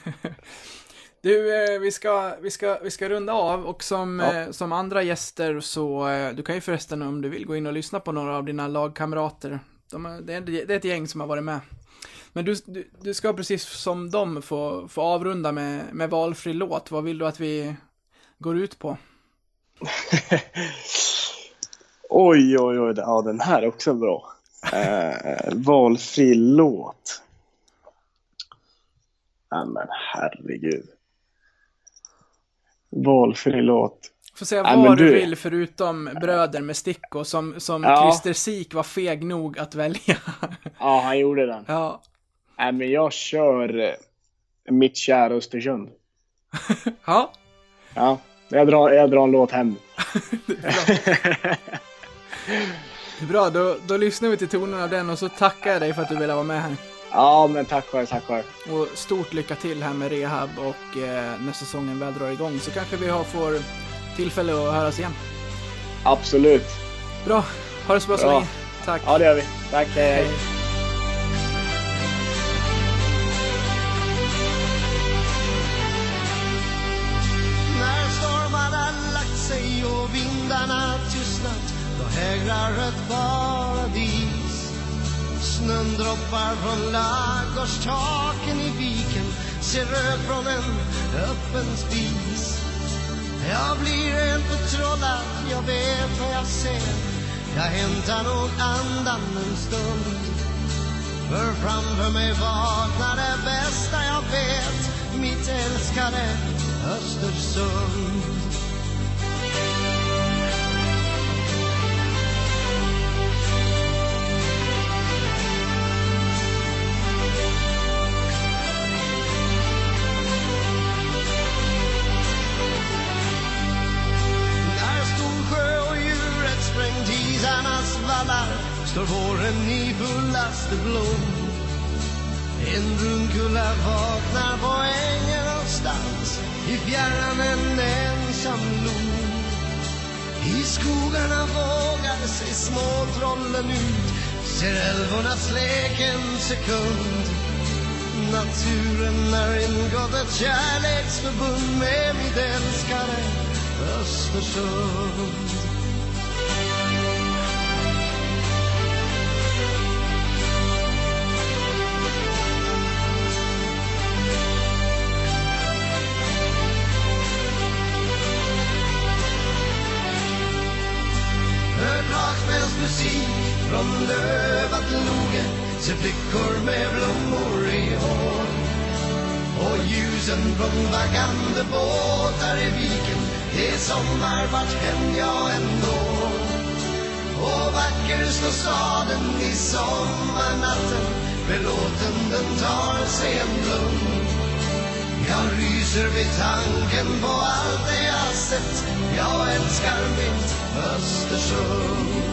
Du, eh, vi ska, vi ska, vi ska runda av och som, Ja. eh, som andra gäster så, eh, du kan ju förresten om du vill gå in och lyssna på några av dina lagkamrater. De, det, är, det är ett gäng som har varit med. Men du, du, du ska precis som dem få, få avrunda med, med valfri låt. Vad vill du att vi går ut på? Oj, oj, oj. Ja, den här är också bra. Eh, valfri låt. Ja, men herregud. Valfri låt. Får säga Nej, vad du- vill förutom Bröder med Sticko som, som Ja. Christer Sik var feg nog att välja. Ja, han gjorde den. ja. Nej, men jag kör eh, Mitt kära Östersund. ja, Ja, jag drar, jag drar en låt hem. bra. Då, då lyssnar vi till tonen av den och så tackar jag dig för att du ville vara med här. Ja, men tack själv, tack själv. Och stort lycka till här med rehab och eh, när säsongen väl drar igång så kanske vi har, får tillfälle att höras igen. Absolut. Bra, ha det så bra så Bra. länge. Tack. Ja, det gör vi. Tack, hej. hej. Snön droppar från ladugårdstaken i viken Ser rök från en öppen spis. Jag blir helt förtrollad, jag vet vad jag ser. Jag hämtar nog andan en stund. För framför mig vaknar det bästa jag vet Mitt älskade Östersund. Står våren i fullaste blom. En brunkulla vaknar på ängen någonstans i fjärran en ensam lo. I skogarna vågar sig småtrollen ut ser älvornas lek en sekund. Naturen har ingått ett kärleksförbund med mitt älskade Östersund. Från lövat loge ser flickor med blommor i hår Och ljusen från vaggande båtar i viken Det är sommar vart hem jag ändå Och vacker står staden i sommarnatten Belåten den tar sig en blund jag ryser vid tanken på allt det jag sett Jag älskar mitt Östersund.